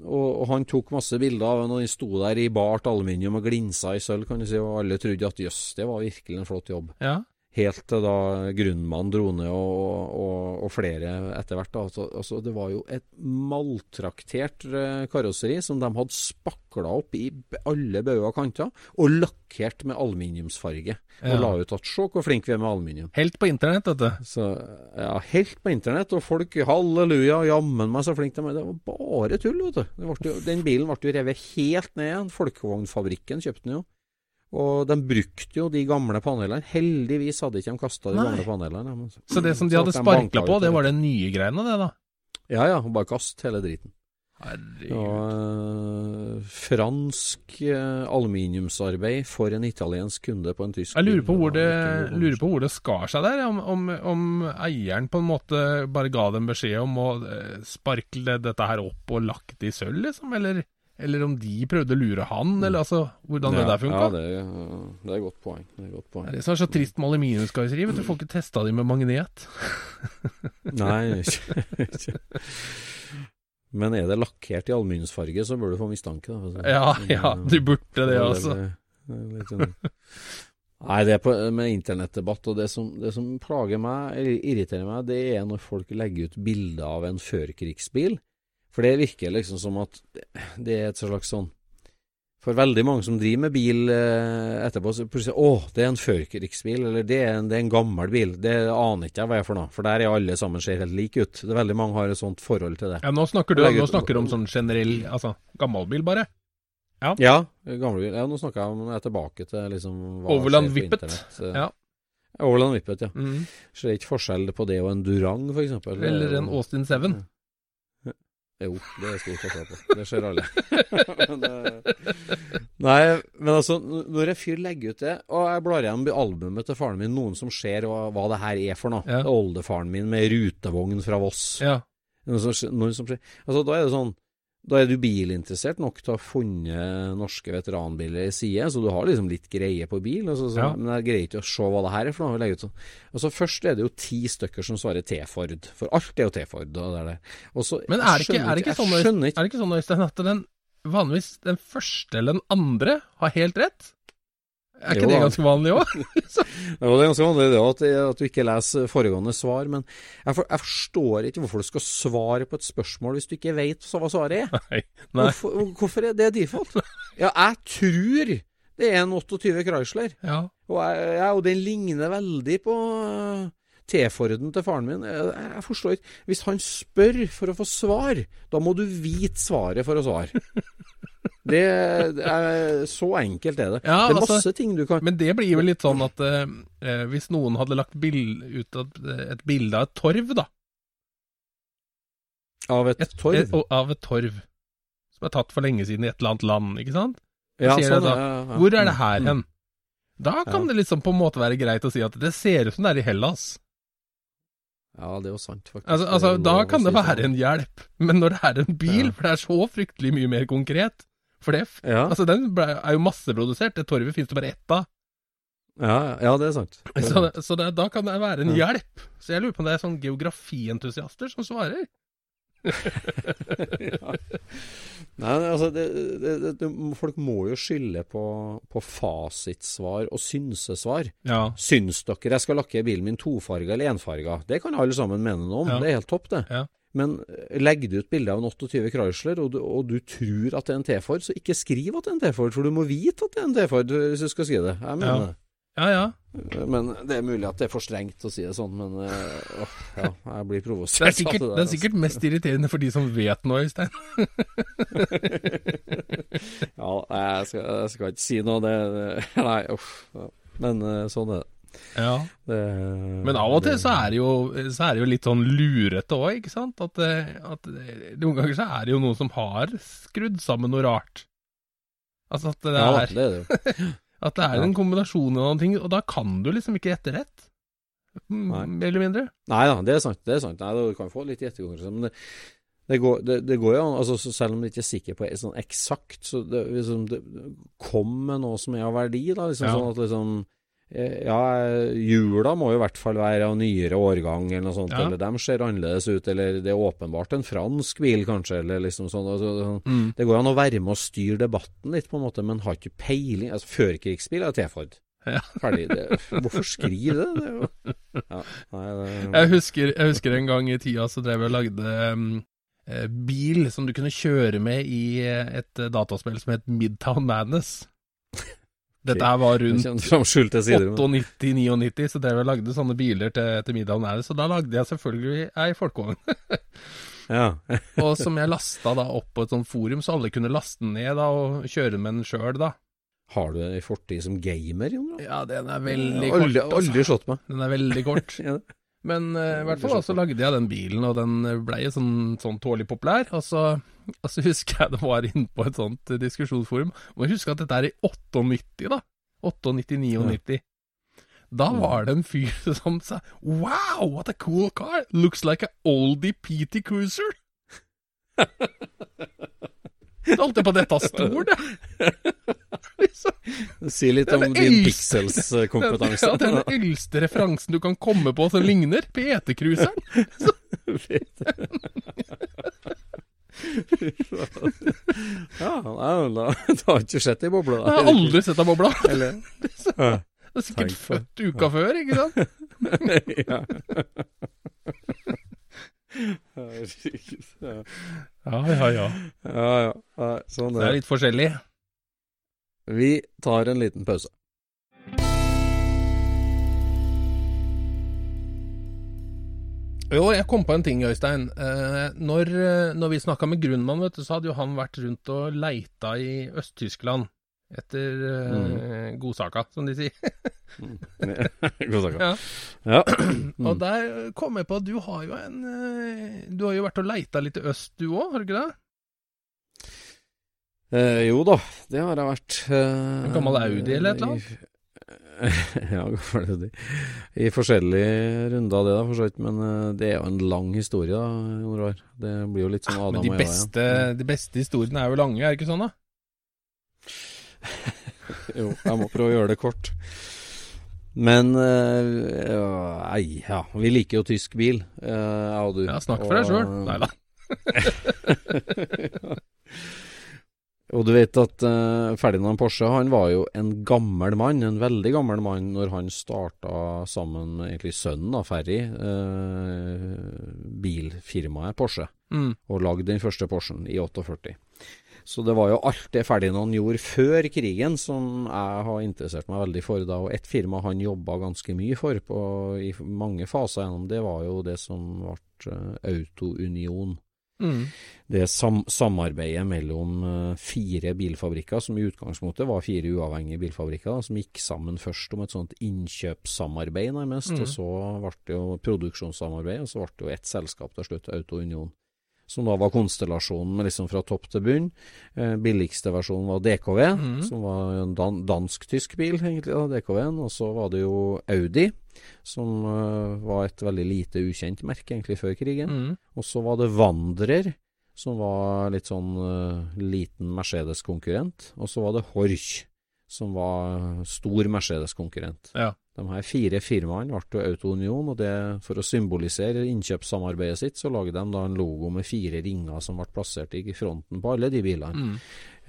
og, og han tok masse bilder av den, og den sto der i bart aluminium og glinsa i sølv, kan du si, og alle trodde at jøss, det var virkelig en flott jobb. ja. Helt til da Grunnmann dro ned, og, og, og flere etter hvert. Altså, altså, det var jo et maltraktert eh, karosseri som de hadde spakla opp i alle bauger og kanter, og lakkert med aluminiumsfarge. Og Ja. la ut at se hvor flinke vi er med aluminium. Helt på internett, vet du. Så ja, helt på internett, og folk halleluja, jammen meg så flink de er. Det var bare tull, vet du. Jo, den bilen ble jo revet helt ned igjen. Folkevognfabrikken kjøpte den jo. Og de brukte jo de gamle panelene. Heldigvis hadde ikke de kasta de Nei. gamle panelene. men Så det som de hadde sparkla på, det var det nye greiene, det, da. Ja ja, bare kast hele driten. Herregud. Og, uh, fransk uh, aluminiumsarbeid for en italiensk kunde på en tysk Jeg lurer på hvor det, lurer på hvor det skar seg der. Om, om, om eieren på en måte bare ga dem beskjed om å eh, sparkle dette her opp og lagt det i sølv, liksom? Eller, eller om de prøvde å lure han, eller altså hvordan det der funka? Ja, det, er- det er et godt poeng. Det er godt poeng. det som er så trist med aluminiumskarosseri. vet Du får ikke testa de med magnet. Nei, ikke, ikke. Men er det lakkert i aluminiumsfarge, så bør du få mistanke. Da. Ja, ja, du burde det, altså. sånn- Nei, det er på, med internettdebatt, og det som, det som plager meg, eller irriterer meg, det er når folk legger ut bilder av en førkrigsbil. For det virker liksom som at det er et slags sånn For veldig mange som driver med bil eh, etterpå, så plutselig Å, det er en førkrigsbil, eller det er en, det er en gammel bil. Det aner ikke jeg hva er for noe, for der er alle sammen ser helt like ut. Det er Veldig mange har et sånt forhold til det. Ja, nå snakker du legger, nå snakker du om sånn generell Altså gammelbil, bare. Ja, gamlebil. Ja, nå snakker jeg om jeg er tilbake til liksom hva Overland Vippet. Eh, Ja. Overland Whippet, ja. Mm. Ser ikke forskjell på det og en Durang. Er Eller en Austin 7. Jo, det er stor forskjell på. Det ser alle. eh, nei, men altså, når en fyr legger ut det, og jeg blar gjennom albumet til faren min, noen som ser hva, hva det her er for noe. Ja. Det er Oldefaren min med rutevogn fra Voss. Ja. Noen som, noen som, altså, da er det sånn Da er du bilinteressert nok til å ha funnet norske veteranbiler i side, så du har liksom litt greie på bil. Altså, så, Ja. Men jeg greier ikke å se hva det her er for noe. ut sånn. Altså, først er det jo ti stykker som svarer T-Ford, for alt er jo T-Ford. Men er det ikke, er det ikke sånn, er det ikke sånn, Øystein, at den vanligvis den første eller den andre har helt rett? Er ikke Jo, det ganske vanlig òg? Det er ganske vanlig det at, at du ikke leser foregående svar, men jeg, for, jeg forstår ikke hvorfor du skal svare på et spørsmål hvis du ikke vet hva svaret er. Nei. Nei. Hvorfor, hvorfor er det default? Ja, jeg tror det er en 28 Chrysler, Ja. og, jeg, jeg, og den ligner veldig på øh, T-Forden til faren min. Jeg, jeg forstår ikke. Hvis han spør for å få svar, da må du vite svaret for å svare. Det, er Så enkelt er det. Ja, det er altså, masse ting du kan Men det blir vel litt sånn at eh, eh, hvis noen hadde lagt bild, ut et, et bilde av et torv, da Av et et, torv. Et, av et torv som er tatt for lenge siden i et eller annet land, ikke sant? Ja, sånn, da. ja, ja. Hvor er det Mm, her mm. hen? Da kan det liksom på en måte være greit å si at det ser ut som det er i Hellas. Ja, det er jo sant, faktisk. Altså, altså Da kan det være sånn. en hjelp, men når det er en bil, Ja. for det er så fryktelig mye mer konkret For det, Ja, altså den ble, er jo masseprodusert. Det torvet finnes det bare ett av. ja, ja, det er sant. Det er Så, sant. Så, så det, da kan det være en Ja. hjelp. Så jeg lurer på om det er sånn geografientusiaster som svarer. ja. Nei, altså, det, det, det, det, folk må jo skylde på, på fasitsvar og synsesvar. Ja. Syns dere jeg skal lakke bilen min tofarga eller enfarga? Det kan alle sammen mene noe om. Ja. Det er helt topp, det. Ja. Men eh, legger du ut bilde av en 28 Chrysler, og du, og du tror at det er en T-Ford, så ikke skriv at det er en T-Ford, for du må vite at det er en T-Ford hvis du skal skrive det. Jeg mener Ja. det. ja, ja. Men det er mulig at det er for strengt å si det sånn, men øh, ja, jeg blir Det er, sikkert, av det er altså. sikkert mest irriterende for de som vet noe, Øystein. ja, jeg skal, jeg skal ikke si noe. Det, det Nei, uff. Men eh, sånn er det. Ja. det. Men av og til så er det jo, så er det jo litt sånn lurete òg, ikke sant? At, eh, at eh, noen ganger så er det jo noen som har skrudd sammen noe rart. Altså at det Ja, er, det er det at det er Ja. en kombinasjon av noen ting, og da kan du liksom ikke gjette rett. Mm, Mer eller mindre. Nei da, det er sant. Det er sant. Nei, du kan få litt gjettekonkurranse. Men det, det, går, det, det går jo an, altså, så selv om du ikke er sikker på sånn eksakt, så det, liksom, det kom med noe som er av verdi. da, liksom Ja. sånn at liksom Ja, jula må jo i hvert fall være av nyere årgang, eller noe sånt. Ja. Eller de ser annerledes ut, eller det er åpenbart en fransk bil, kanskje, eller liksom sånn. Altså, sånn. Mm. Det går an å være med og styre debatten litt, på en måte, men har ikke peiling. Altså, Førkrigsbil er T-Ford. Ja. Ferdig. Det, hvorfor skrive det? det jo, ja, nei, det, Jeg husker, jeg husker en gang i tida så drev jeg og lagde um, eh, bil som du kunne kjøre med i eh, et eh, dataspill som het Midtown Madness. Dette her var rundt kommer fram skjulte sider. men- 98-99, så drev jeg lagde sånne biler til, til middagen her. Så da lagde jeg selvfølgelig ei folkevogn. Ja. og som jeg lasta da opp på et sånt forum, så alle kunne laste den ned da og kjøre med den sjøl, da. Har du en fortid som gamer, Jon? Ja, den er veldig kort. Aldri, altså. aldri slått meg. Den er veldig kort. Ja. Men uh, i hvert fall så lagde jeg den bilen, og den ble jo sånn, sånn tålelig populær. Og så, altså, husker jeg det var inne på et sånt eh, diskusjonsforum. Og jeg husker at dette er i 98, da. 98-99. Da Mm. var det en fyr som sa Wow, what a cool car! Looks like a oldie PT Cruiser. Da holdt på på dette stor, det. Liksom. Si litt om din pixels-kompetanse. Ja, den eldste referansen du kan komme på som ligner PT-cruiseren. ja, nei, da, du har ikke sett ei boble, Jeg har aldri sett ei bobla. Eller? Du er sikkert født uka før, ikke sant? ja. Herregud. Ja, Ja, ja, ja. ja. ja. Nei, Sånn Det er er litt forskjellig. Vi tar en liten pause. Jo, jeg kom på en ting, Øystein. Eh, når, eh, når vi snakka med Grunnmann, vet du, så hadde jo han vært rundt og leita i Øst-Tyskland etter eh, godsaka, som de sier. God sak. Ja. Mm. Og der kom jeg på at du har jo en eh, Du har jo vært og leita litt i øst, du òg, har du ikke det? Eh, jo da, det har jeg vært. Eh, En gammel Audi eller et eller annet? ja, gammel Audi. I forskjellige runder, det da, for så vidt. Men eh, det er jo en lang historie, da, Jon Roar. Det blir jo litt sånn Adam Men de og Eva beste, igjen. de beste historiene er jo lange, er det ikke sånn, da? Jo, jeg må prøve å gjøre det kort. Men eh, ja, Nei, ja. Vi liker jo tysk bil, eh, jeg og du. Ja, snakk for deg sjøl. Nei da. Og du vet at uh, Ferdinand Porsche han var jo en gammel mann, en veldig gammel mann, når han starta sammen med egentlig sønnen, av Ferry, uh, bilfirmaet Porsche, Mm. og lagde den første Porschen i 48. Så det var jo alt det Ferdinand gjorde før krigen som jeg har interessert meg veldig for da. Og et firma han jobba ganske mye for på, i mange faser gjennom det, var jo det som ble eh, Autounion. Mm. Det sam samarbeidet mellom eh, fire bilfabrikker, som i utgangspunktet var fire uavhengige bilfabrikker, som gikk sammen først om et sånt innkjøpssamarbeid, nærmest. Mm. Og så ble det jo produksjonssamarbeid, og så ble det jo ett selskap til slutt, Autounion. Som da var konstellasjonen liksom fra topp til bunn. Eh, billigste versjonen var DKV, mm. som var en dan dansk-tysk bil, egentlig, da, DKV-en. Og så var det jo Audi, som uh, var et veldig lite ukjent merke egentlig før krigen. Mm. Og så var det Vandrer, som var litt sånn uh, liten Mercedes-konkurrent. Og så var det Horch, som var stor Mercedes-konkurrent. Ja. De her fire firmaene ble Autounion, og det, for å symbolisere innkjøpssamarbeidet sitt, så laget de da en logo med fire ringer som ble plassert i fronten på alle de bilene. Mm.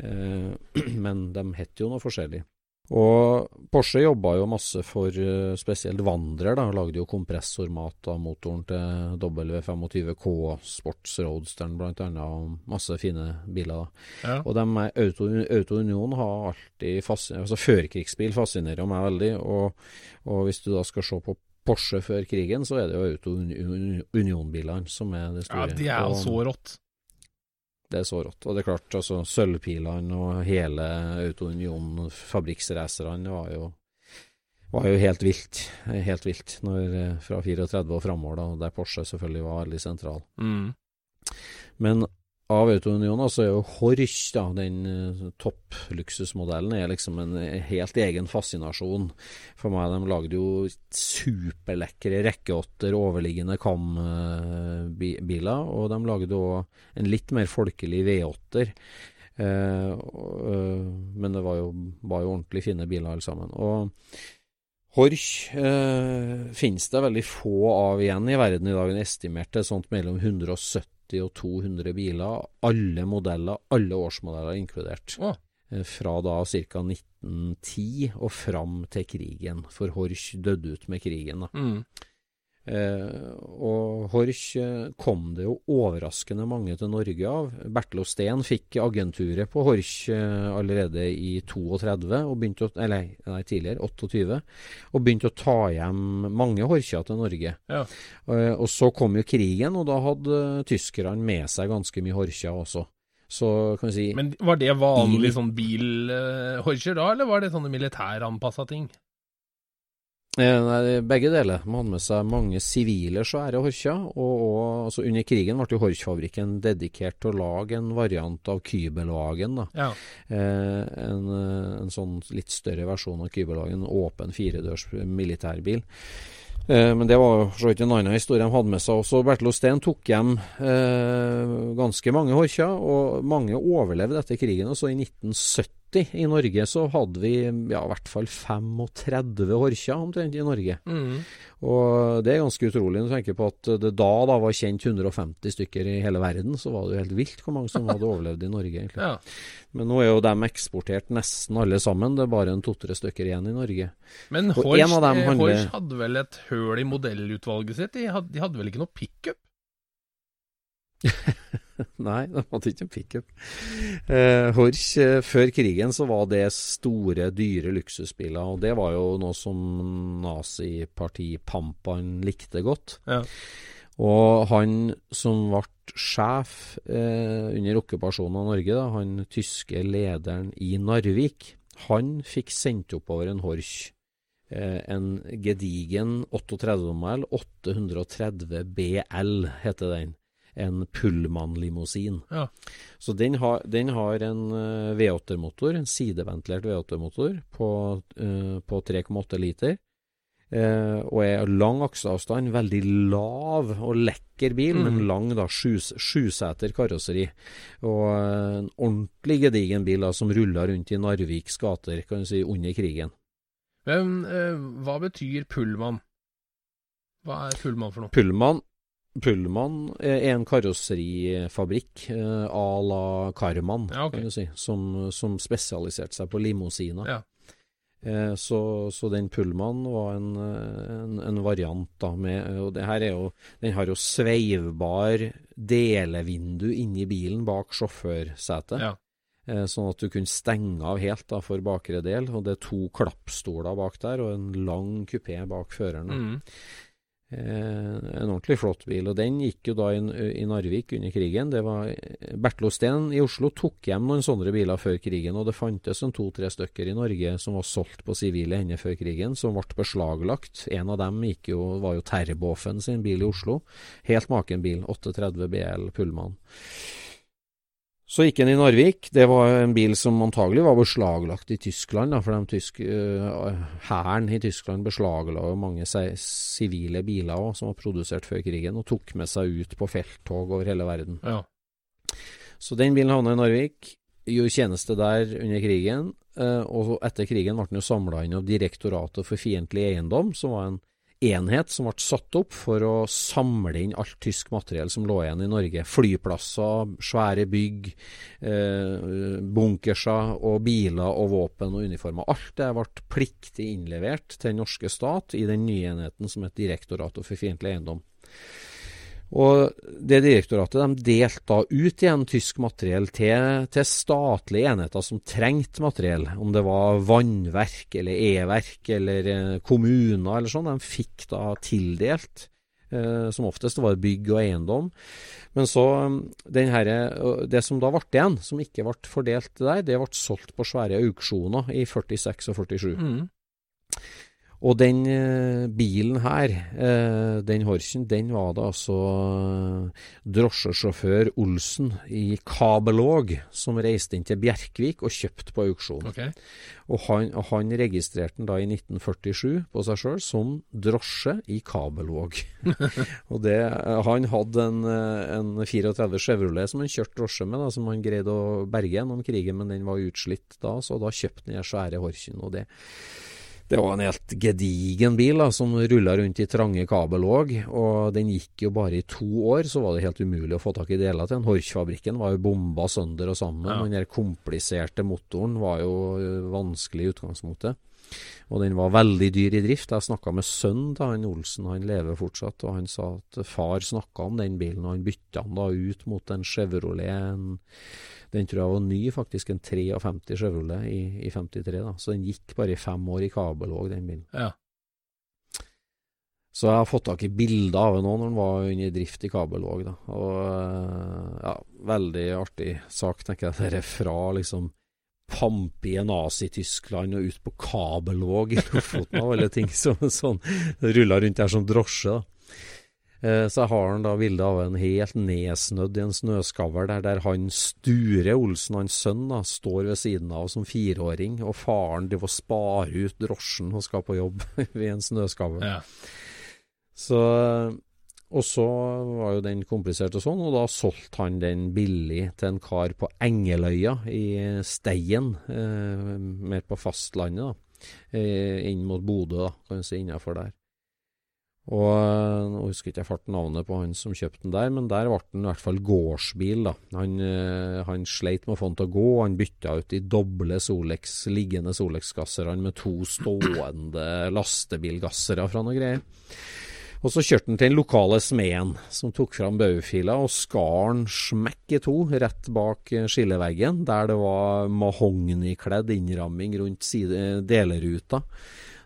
Eh, men de het jo noe forskjellig. Og Porsche jobba jo masse for uh, spesielt Vandrer, da. Lagde jo kompressormat av motoren til W25K, Sports Roadsteren annet, og masse fine biler. Ja. Og de er Auto, Auto Union har alltid fascinert Altså førkrigsbil fascinerer meg veldig, og, og hvis du da skal se på Porsche før krigen, så er det jo Auto Union-bilene som er det store. ja, de er jo så rått. Det er så rått. Og det er klart, altså sølvpilene og hele Autounion, fabrikksracerne var jo var jo helt vilt. Helt vilt når, eh, fra 34 og framover, da, der Porsche selvfølgelig var veldig sentral. Mm. Men av Auto Union så er jo Horch, da, den eh, toppluksusmodellen, er liksom en eh, helt egen fascinasjon for meg. De lagde jo superlekre rekkeåtter, overliggende kam-biler, og de lagde òg en litt mer folkelig V8-er. Eh, og, eh, men det var jo, var jo ordentlig fine biler alle sammen. Og Horch eh, finnes det veldig få av igjen i verden i dag. En estimerte sånt mellom 170 og 200 biler. Alle modeller, alle årsmodeller inkludert. Eh, Fra da ca. 1910 og fram til krigen. For Horch døde ut med krigen. da. Mm. Eh, og Horch eh, kom det jo overraskende mange til Norge av. Bertil Steen fikk agenturet på Horch eh, allerede i 32, og begynte å, eller nei, tidligere, 28, og begynte å ta hjem mange Horcher til Norge. Ja. Eh, og så kom jo krigen, og da hadde tyskerne med seg ganske mye Horcher også. Så kan vi si Men var det vanlig Bil- sånn bilhorcher da, eller var det sånne militæranpassa ting? Eh, Nei, begge deler. Man hadde med seg mange sivile svære Horcher. Og, og altså under krigen ble jo Horch-fabrikken dedikert til å lage en variant av Kybelwagen. Ja. Eh, en, eh, en sånn litt større versjon av Kybelwagen. En åpen firedørs militærbil. Eh, men det var så vidt en annen historie de hadde med seg også. Bertil Osten tok hjem eh, ganske mange horkjer, og mange overlevde etter krigen. Og så i 1970 i Norge så hadde vi ja, i hvert fall 35 Horcher omtrent i Norge. Mm. Og det er ganske utrolig når du tenker på at det da, da var kjent 150 stykker i hele verden. Så var det jo helt vilt hvor mange som hadde overlevd i Norge, egentlig. ja. Men nå er jo de eksportert nesten alle sammen. Det er bare en to-tre stykker igjen i Norge. Men dem eh, handler- hadde vel et høl i modellutvalget sitt? De hadde, de hadde vel ikke noe pickup? Nei, de hadde ikke en pickup. Eh, Horch, eh, før krigen så var det store, dyre luksusbiler, og det var jo noe som nazipartipampaen likte godt. Ja. Og han som ble sjef eh, under okkupasjonen av Norge, da, han tyske lederen i Narvik, han fikk sendt oppover en Horch. Eh, en gedigen 38-modell, 830 BL heter den. En Pullman-limousin. Ja. Så den har, den har en eh, V8-motor, en sideventilert V8-motor på, uh, på 3,8 liter. Uh, og er lang akseavstand, veldig lav og lekker bil, Mm. men lang da, sjus- sjuseter karosseri. Og uh, en ordentlig gedigen bil da, som ruller rundt i Narviks gater kan du si, under krigen. Men hva betyr pullman? Hva er pullman for noe? Pullman Pullman er en karosserifabrikk eh, à la Karman, Ja, okay. kan du si, som, som spesialiserte seg på limousiner. Ja. Eh, så, så den Pullman var en, eh, en, en variant da med Og det her er jo Den har jo sveivbar delevindu inni bilen bak sjåførsetet. Ja. Eh, sånn at du kunne stenge av helt da for bakre del. Og det er to klappstoler bak der, og en lang kupé bak føreren. Mm. Eh, en ordentlig flott bil, og den gikk jo da i, i Narvik under krigen. Det var Bertil Osten i Oslo tok hjem noen sånne biler før krigen, og det fantes en to-tre stykker i Norge som var solgt på sivile hender før krigen, som ble beslaglagt. En av dem jo, var jo Terboven sin bil i Oslo. Helt maken bil, 830 BL Pullman. Så gikk han i Narvik. Det var en bil som antagelig var beslaglagt i Tyskland, da, for Hæren tysk, øh, i Tyskland beslagla jo mange sivile biler også, som var produsert før krigen, og tok med seg ut på felttog over hele verden. Ja. Så den bilen havna i Narvik, gjorde tjeneste der under krigen. Uh, Og etter krigen ble den jo samla inn av Direktoratet for fiendtlig eiendom, som var en enhet som ble satt opp for å samle inn alt tysk materiell som lå igjen i Norge. Flyplasser, svære bygg, eh, bunkerser og biler og våpen og uniformer. Alt det ble pliktig innlevert til den norske stat i den nye enheten som het Direktoratet for fiendtlig eiendom. Og det direktoratet de delte da ut igjen tysk materiell til, til statlige enheter som trengte materiell. Om det var vannverk eller e-verk eller eh, kommuner eller sånn. De fikk da tildelt. Eh, som oftest var bygg og eiendom. Men så den her, Det som da ble igjen, som ikke ble fordelt der, det ble solgt på svære auksjoner i 46 og 47. Mm. Og den eh, bilen her, eh, den Horsen, den var det altså eh, drosjesjåfør Olsen i Kabelåg som reiste inn til Bjerkvik og kjøpte på auksjon. Okay. Og han, han registrerte den da i 1947 på seg sjøl som drosje i Kabelåg. og det, han hadde en, en 34 Chevrolet som han kjørte drosje med, da, som han greide å berge gjennom krigen, men den var utslitt da, så da kjøpte han den svære Horsen. og det det var en helt gedigen bil da, som rulla rundt i trange kabelåg, og den gikk jo bare i to år, så var det helt umulig å få tak i deler til den. Horch-fabrikken var jo bomba sønder og sammen, Ja. den der kompliserte motoren var jo vanskelig i utgangspunktet. Og den var veldig dyr i drift. Jeg snakka med sønnen til han Olsen, han lever fortsatt, og han sa at far snakka om den bilen, og han bytta den da ut mot en Chevrolet. En, den tror jeg var ny, faktisk, en 53 Chevrolet i, i 53. da, Så den gikk bare i fem år i kabelåg, den bilen. Ja. Så jeg har fått tak i bilder av den nå når den var under drift i kabelåg. da, og øh, ja, Veldig artig sak, tenker jeg. Dette fra liksom pampige Nazi-Tyskland og ut på kabelvåg i Lofoten av alle ting. som sånn, Rulla rundt der som drosje. da. Eh, Så jeg har han da bilde av en helt nedsnødd i en snøskavl der, der han Sture Olsen, hans sønn, da, står ved siden av som fireåring, og faren driver og sparer ut drosjen og skal på jobb ved en snøskavl. ja. Så, og så var jo den komplisert og sånn, og da solgte han den billig til en kar på Engeløya i Steien, eh, mer på fastlandet, da. Eh, inn mot Bodø, da, kan du si, innafor der. Og eh, nå husker ikke jeg fart navnet på han som kjøpte den der, men der ble den i hvert fall gårdsbil, da. Han, eh, han sleit med å få den til å gå, han bytta ut de doble Solex, liggende Solex-gasserne med to stående lastebilgassere fra noe greier. Og så kjørte han til den lokale smeden, som tok fram baufila og skar den smekk i to rett bak eh, skilleveggen, der det var mahognikledd innramming rundt side, deleruta.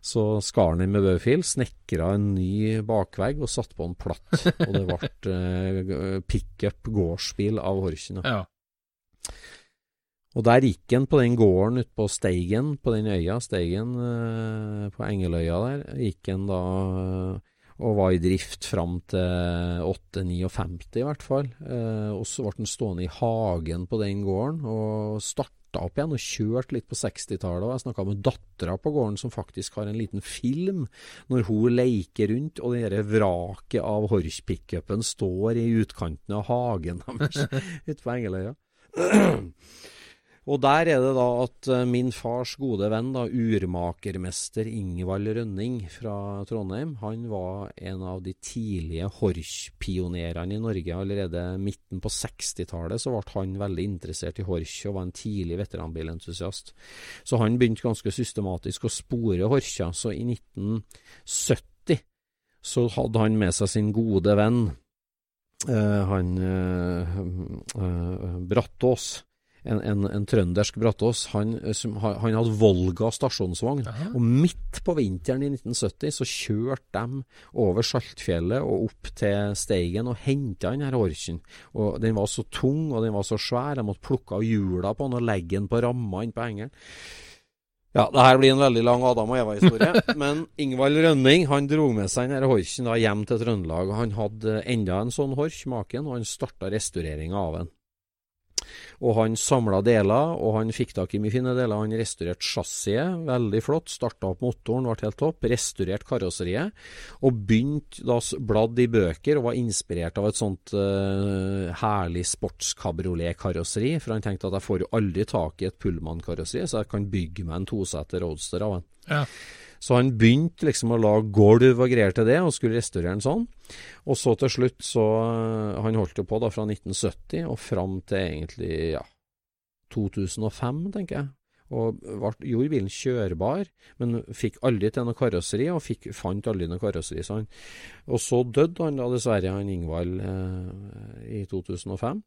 Så skar han inn med bøfil, snekra en ny bakvegg og satte på en platt. Og det ble eh, pickup gårdsbil av Horchen. ja. Og der gikk han på den gården ute på Steigen, på den øya, Steigen eh, på Engeløya der, gikk han da eh, og var i drift fram til 8-59 i hvert fall. Eh, og så ble den stående i hagen på den gården og starta opp igjen og kjørte litt på 60-tallet. Og jeg snakka med dattera på gården som faktisk har en liten film når hun leker rundt, og det dette vraket av Horch-pickupen står i utkanten av hagen deres ute på Engeløya. Og der er det da at eh, min fars gode venn, da, urmakermester Ingvald Rønning fra Trondheim, han var en av de tidlige Horch-pionerene i Norge. Allerede midten på 60-tallet så ble han veldig interessert i Horch, og var en tidlig veteranbilentusiast. Så han begynte ganske systematisk å spore Horcha. Så i 1970 så hadde han med seg sin gode venn, eh, han eh, Brattås en, en, en trøndersk Brattås, han, eh, som, han hadde Volga stasjonsvogn. Og midt på vinteren i 1970 så kjørte de over Saltfjellet og opp til Steigen og henta den her Horchen. Og den var så tung og den var så svær, de måtte plukke av hjula på den og legge den på ramma inn på hengeren. Ja, det her blir en veldig lang Adam og Eva-historie. men Ingvald Rønning han dro med seg denne horken da hjem til Trøndelag. og Han hadde enda en sånn hork, maken, og han starta restaureringa av den. Og han samla deler, og han fikk tak i mye fine deler. Han restaurerte chassiset, veldig flott. Starta opp motoren, ble helt topp. Restaurerte karosseriet. Og begynte da bladd i bøker og var inspirert av et sånt uh, herlig sportskabriolet-karosseri. For han tenkte at jeg får jo aldri tak i et Pullman-karosseri, så jeg kan bygge meg en toseter roadster av en. Ja. Så han begynte liksom å lage gulv og greier til det, og skulle restaurere den sånn. Og så til slutt så Han holdt jo på da fra 1970 og fram til egentlig ja, 2005, tenker jeg. Og gjorde bilen kjørbar, men fikk aldri til noe karosseri, og fikk, fant aldri noe karosseri. Så han, og så døde han da dessverre, han Ingvald, eh, i 2005.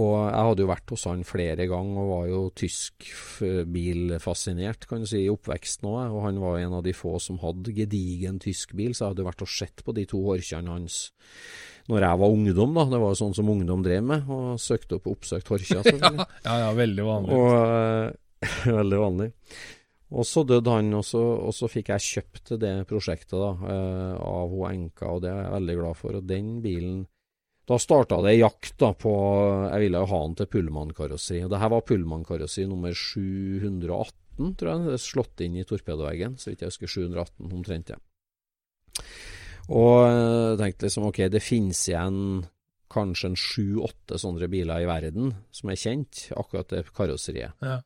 Og jeg hadde jo vært hos han flere ganger og var jo tysk bilfascinert, kan du si, i oppveksten òg. Og han var en av de få som hadde gedigen tysk bil, så jeg hadde vært og sett på de to horkjene hans når jeg var ungdom, da. Det var jo sånn som ungdom drev med, og søkte opp oppsøkt horkja. ja, ja, ja, veldig vanlig. Og, uh, veldig vanlig. Og så døde han, og så, og så fikk jeg kjøpt det prosjektet da, uh, av hun enka, og det er jeg veldig glad for. Og den bilen da starta det jakt da på Jeg ville jo ha den til Pullman-karosseri. Og det her var Pullman-karosseri nummer 718, tror jeg. Det er slått inn i torpedoveggen, så vidt jeg husker. 718 omtrent, ja. Og jeg tenkte liksom ok, det finnes igjen kanskje en sju-åtte sånne biler i verden som er kjent, akkurat det karosseriet. Ja.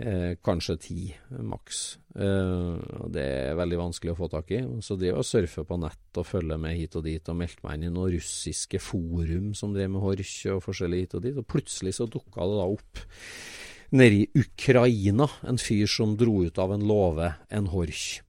Eh, kanskje ti, maks. Eh, det er veldig vanskelig å få tak i. Så det å surfe på nett og følge med hit og dit, og meldte meg inn i noen russiske forum som drev med horch og forskjellig hit og dit, og plutselig så dukka det da opp nede i Ukraina en fyr som dro ut av en låve en horch.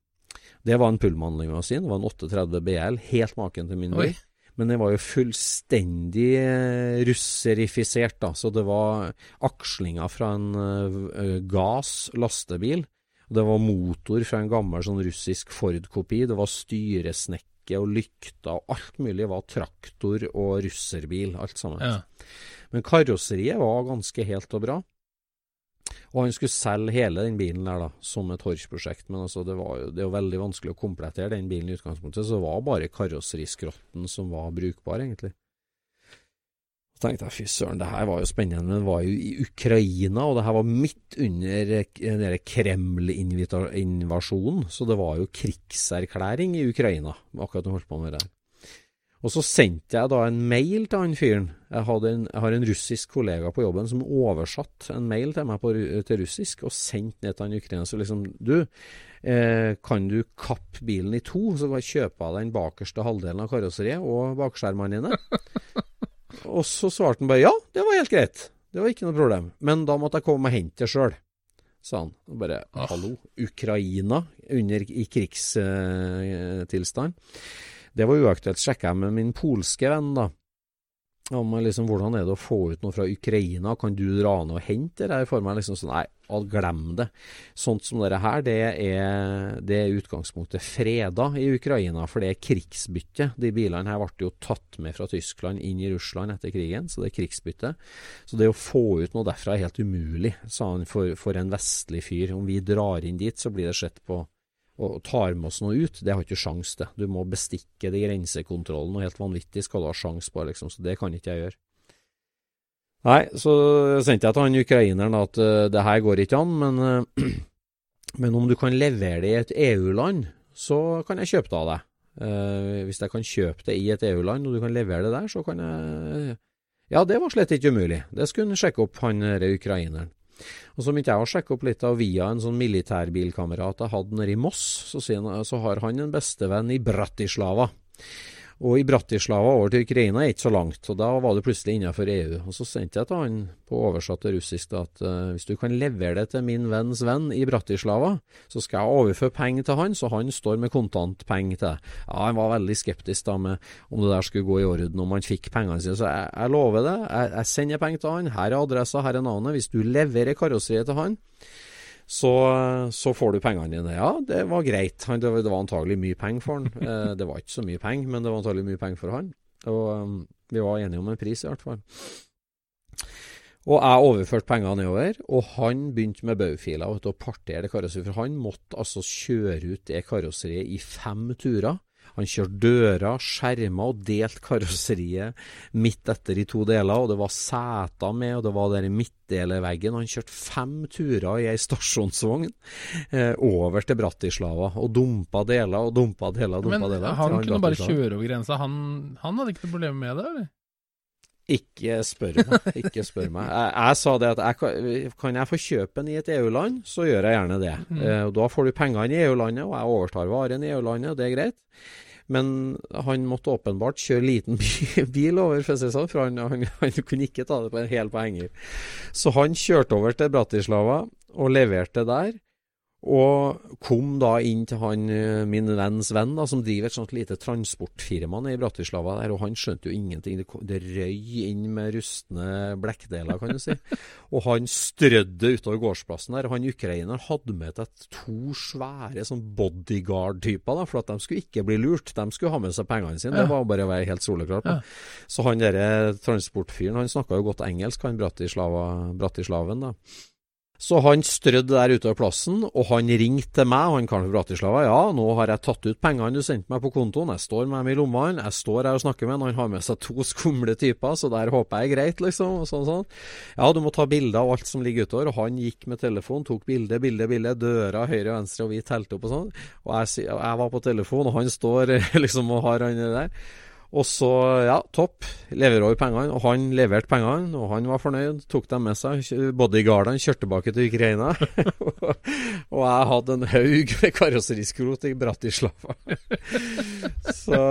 Det var en Pullman-limousin, det var en 38 BL, helt maken til min bil. Men det var jo fullstendig eh, russerifisert, da. Så det var akslinger fra en uh, gass lastebil. Det var motor fra en gammel sånn russisk Ford-kopi. Det var styresnekke og lykter og alt mulig Det var traktor og russerbil, alt sammen. Ja. Men karosseriet var ganske helt og bra. Og han skulle selge hele den bilen der da, som et Horch-prosjekt, men altså det, var jo, det er jo veldig vanskelig å komplettere den bilen i utgangspunktet, så det var bare karosseriskrotten som var brukbar, egentlig. Så tenkte jeg fy søren, det her var jo spennende, men det var jo i Ukraina, og det her var midt under den Kreml-invasjonen, så det var jo krigserklæring i Ukraina akkurat når jeg holdt på med det. Og så sendte jeg da en mail til han fyren. Jeg, en, jeg, har en russisk kollega på jobben som oversatte en mail til meg på, til russisk og sendte ned til han ukrainer. Så liksom Du, eh, kan du kappe bilen i to, så kan jeg kjøpe av den bakerste halvdelen av karosseriet og bakskjermene dine? og så svarte han bare ja, det var helt greit. Det var ikke noe problem. Men da måtte jeg komme og hente det sjøl sa han. Og bare hallo, Ukraina under, i krigstilstand. Eh, det var uaktuelt. Sjekka jeg med min polske venn, da. Om liksom, hvordan er det å få ut noe fra Ukraina, kan du dra ned og hente det her for meg? Liksom sånn, nei, glem det. Sånt som dette her, det er, det er utgangspunktet freda i Ukraina, for det er krigsbytte. De bilene her ble jo tatt med fra Tyskland inn i Russland etter krigen, så det er krigsbytte. Så det å få ut noe derfra er helt umulig, sa han for, for en vestlig fyr. Om vi drar inn dit, så blir det sett på og tar med oss noe ut, det har ikke sjans til. Du må bestikke de grensekontrollen, og helt vanvittig skal du ha sjans på, liksom, så det kan ikke jeg gjøre. Nei, så sendte jeg til han ukraineren at uh, det her går ikke an, men, uh, men om du kan levere det i et EU-land, så kan jeg kjøpe det av deg. Uh, hvis jeg kan kjøpe det i et EU-land, og du kan levere det der, så kan jeg Ja, det var slett ikke umulig. Det skulle han sjekke opp, han ukraineren. Og så begynte jeg å sjekke opp litt av via en sånn militærbilkamerat jeg hadde nede i Moss. Så, så har han en bestevenn i Bratislava. Og i Bratislava over til Ukraina er ikke så langt, og da var det plutselig innenfor EU. Og så sendte jeg til han på oversatt til russisk da, at uh, hvis du kan levere det til min venns venn i Bratislava, så skal jeg overføre penger til han, så han står med kontantpenger til deg. Ja, han var veldig skeptisk da med om det der skulle gå i orden, om han fikk pengene sine. Så jeg, jeg lover det, jeg, jeg sender penger til han, her er adressa, her er navnet. Hvis du leverer karosseriet til han, så, så, får du pengene dine. Ja, det var greit. Han, det, var, antagelig mye penger for han. Eh, det var ikke så mye penger, men det var antagelig mye penger for han. Og um, vi var enige om en pris, i hvert fall. Og jeg overførte penger nedover, og han begynte med baufiler og partere det karosseriet. For han måtte altså kjøre ut det karosseriet i fem turer. Han kjørte dører, skjermer og delte karosseriet midt etter i to deler. Og det var seter med, og det var der midtdeleveggen. Han kjørte fem turer i ei stasjonsvogn eh, over til Bratislava og dumpa deler og dumpa deler og dumpa Men deler. han til kunne bare kjøre over grensa. Han, han hadde ikke noe problem med det, eller? Ikke spør meg. Ikke spør meg. Jeg, jeg sa det at jeg, kan- jeg få kjøpe den i et EU-land, så gjør jeg gjerne det. Mm. Eh, Da får du pengene i EU-landet, og jeg overtar varen i EU-landet, og det er greit. Men han måtte åpenbart kjøre liten bil over, for å si det sånn, for han, han, han kunne ikke ta det på en hel på henger. Så han kjørte over til Bratislava og leverte der. Og kom da inn til han, eh, min venns venn, da, som driver et sånt lite transportfirma nede i Bratislava der, og han skjønte jo ingenting. Det, kom- det røy inn med rustne blekkdeler, kan du si. og han strødde utover gårdsplassen der. og Han ukraineren hadde med seg to svære sånn bodyguard-typer, da, for at de skulle ikke bli lurt. De skulle ha med seg pengene sine. Ja. Det var bare å være helt soleklart. Ja. Så han derre transportfyren, han snakka jo godt engelsk, han Bratislava, Bratislaven, da. Så han strødde der utover plassen, og han ringte meg, han karen fra Bratislava. Ja, nå har jeg tatt ut pengene du sendte meg på kontoen, jeg står med dem i lommene, jeg står her og snakker med han, han har med seg to skumle typer, så der håper jeg er greit, liksom, og sånn sånn. Ja, du må ta bilder av alt som ligger utover, og han gikk med telefon, tok bilde, bilde, bilde, døra høyre og venstre, og vi telte opp og sånn. Og jeg, jeg var på telefon, og han står liksom og har han der. Og så, ja, topp. Leverer over pengene. Og han leverte pengene, og han var fornøyd. Tok dem med seg. Bodyguardene kjørte tilbake til Ukraina. og jeg hadde en haug med karosseriskrot i Bratislava. så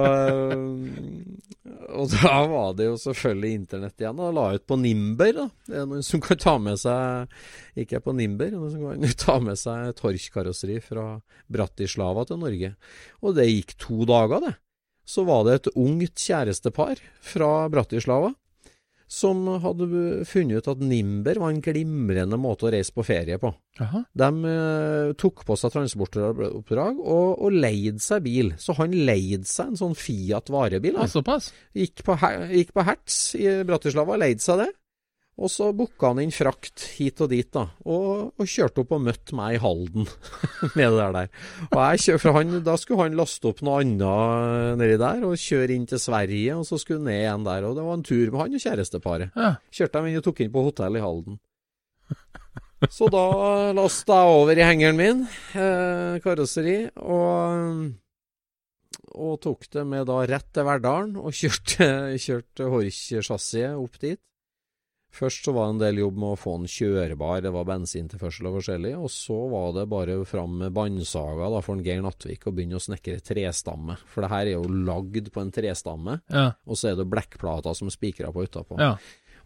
Og da var det jo selvfølgelig internett igjen. Og la ut på Nimber, da. Det er noen som kan ta med seg Ikke på Nimber, men som kan ta med seg et Horch-karosseri fra Bratislava til Norge. Og det gikk to dager, det så var det et ungt kjærestepar fra Bratislava som hadde funnet ut at Nimber var en glimrende måte å reise på ferie på. Aha. De uh, tok på seg transportoppdrag og, og leide seg bil. Så han leide seg en sånn Fiat varebil. Ja? Gikk på, gikk på Hertz i Bratislava, leide seg det. Og så booka han inn frakt hit og dit, da. Og, og kjørte opp og møtte meg i Halden med det der. der. Og jeg kjør, han, Da skulle han laste opp noe annet nedi der og kjøre inn til Sverige, og så skulle han ned igjen der. Og det var en tur med han og kjæresteparet. Ja. Kjørte dem inn og tok inn på hotell i Halden. Så da lasta jeg over i hengeren min, eh, karosseri, og, og tok det med da rett til Verdalen, og kjørte, kjørte Horch-chassiset opp dit. Først så var det en del jobb med å få den kjørbar, det var bensintilførsel og forskjellig, og så var det bare fram med bandsaga da for en Geir Nattvik og begynne å snekre trestamme. For det her er jo lagd på en trestamme, Ja. og så er det blekkplater som er spikra på utapå. ja.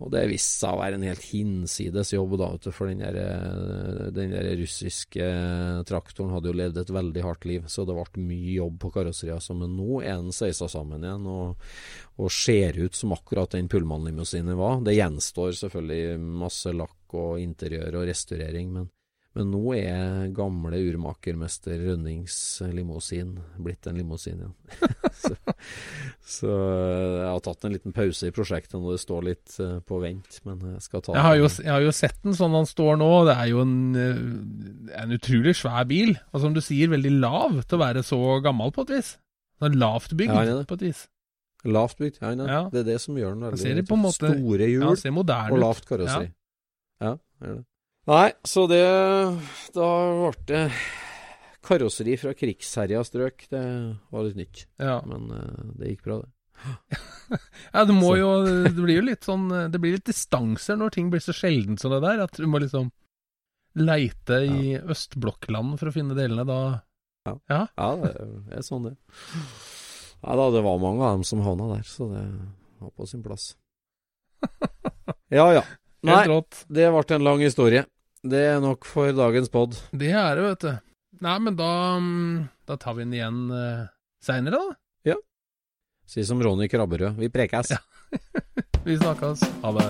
Og det viste seg å være en helt hinsides jobb, da, for den der, eh, den der russiske traktoren hadde jo levd et veldig hardt liv, så det ble mye jobb på karosseriet. Så men nå er den sveisa sammen igjen og, og ser ut som akkurat den Pullman-limousinen var. Det gjenstår selvfølgelig masse lakk og interiør og restaurering, men, men nå er gamle urmakermester Rønnings limousin blitt en limousin igjen. så, så jeg har tatt en liten pause i prosjektet når det står litt eh, på vent, men jeg skal ta Jeg har, jo, jeg har jo sett den sånn han står nå. Det er jo en, eh, en utrolig svær bil. Og som du sier, veldig lav til å være så gammel på et vis. Sånn lavt bygd Ja, på et vis. Lavt bygd, ja, Ja. det er det som gjør den veldig Store hjul Ja, og lavt karosseri. Ja, det er det. Nei, så det Da ble det karosseri fra krigsherja strøk. Det var litt nytt. Ja. Men eh, det gikk bra, det. ja, det må Så. jo Det blir jo litt sånn Det blir litt distanser når ting blir så sjeldent som det der. At du må liksom leite i østblokkland for å finne delene da. Ja, det er sånn det. Nei da, det var mange av dem som havna der, så det var på sin plass. Ja ja. Nei, det ble en lang historie. Det er nok for dagens pod. Det er det, vet du. Nei, men da mm, Da tar vi den igjen uh, seinere, da. Si som Ronny Krabberød, vi prekes. Ja. Vi snakkes. Ha det.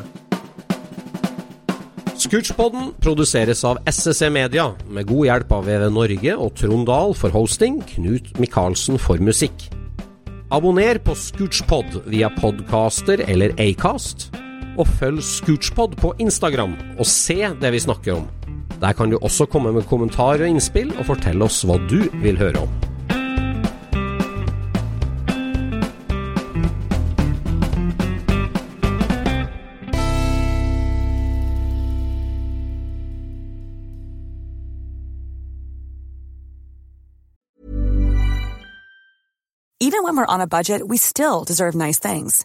Scootspodden produseres av SSC Media, med god hjelp av VV Norge og Trond Dahl for hosting, Knut Micaelsen for musikk. Abonner på Scootspod via podcaster eller Acast, og følg Scootspod på Instagram og se det vi snakker om. Der kan du også komme med kommentarer og innspill, og fortelle oss hva du vil høre om. Even when we're on a budget, we still deserve nice things.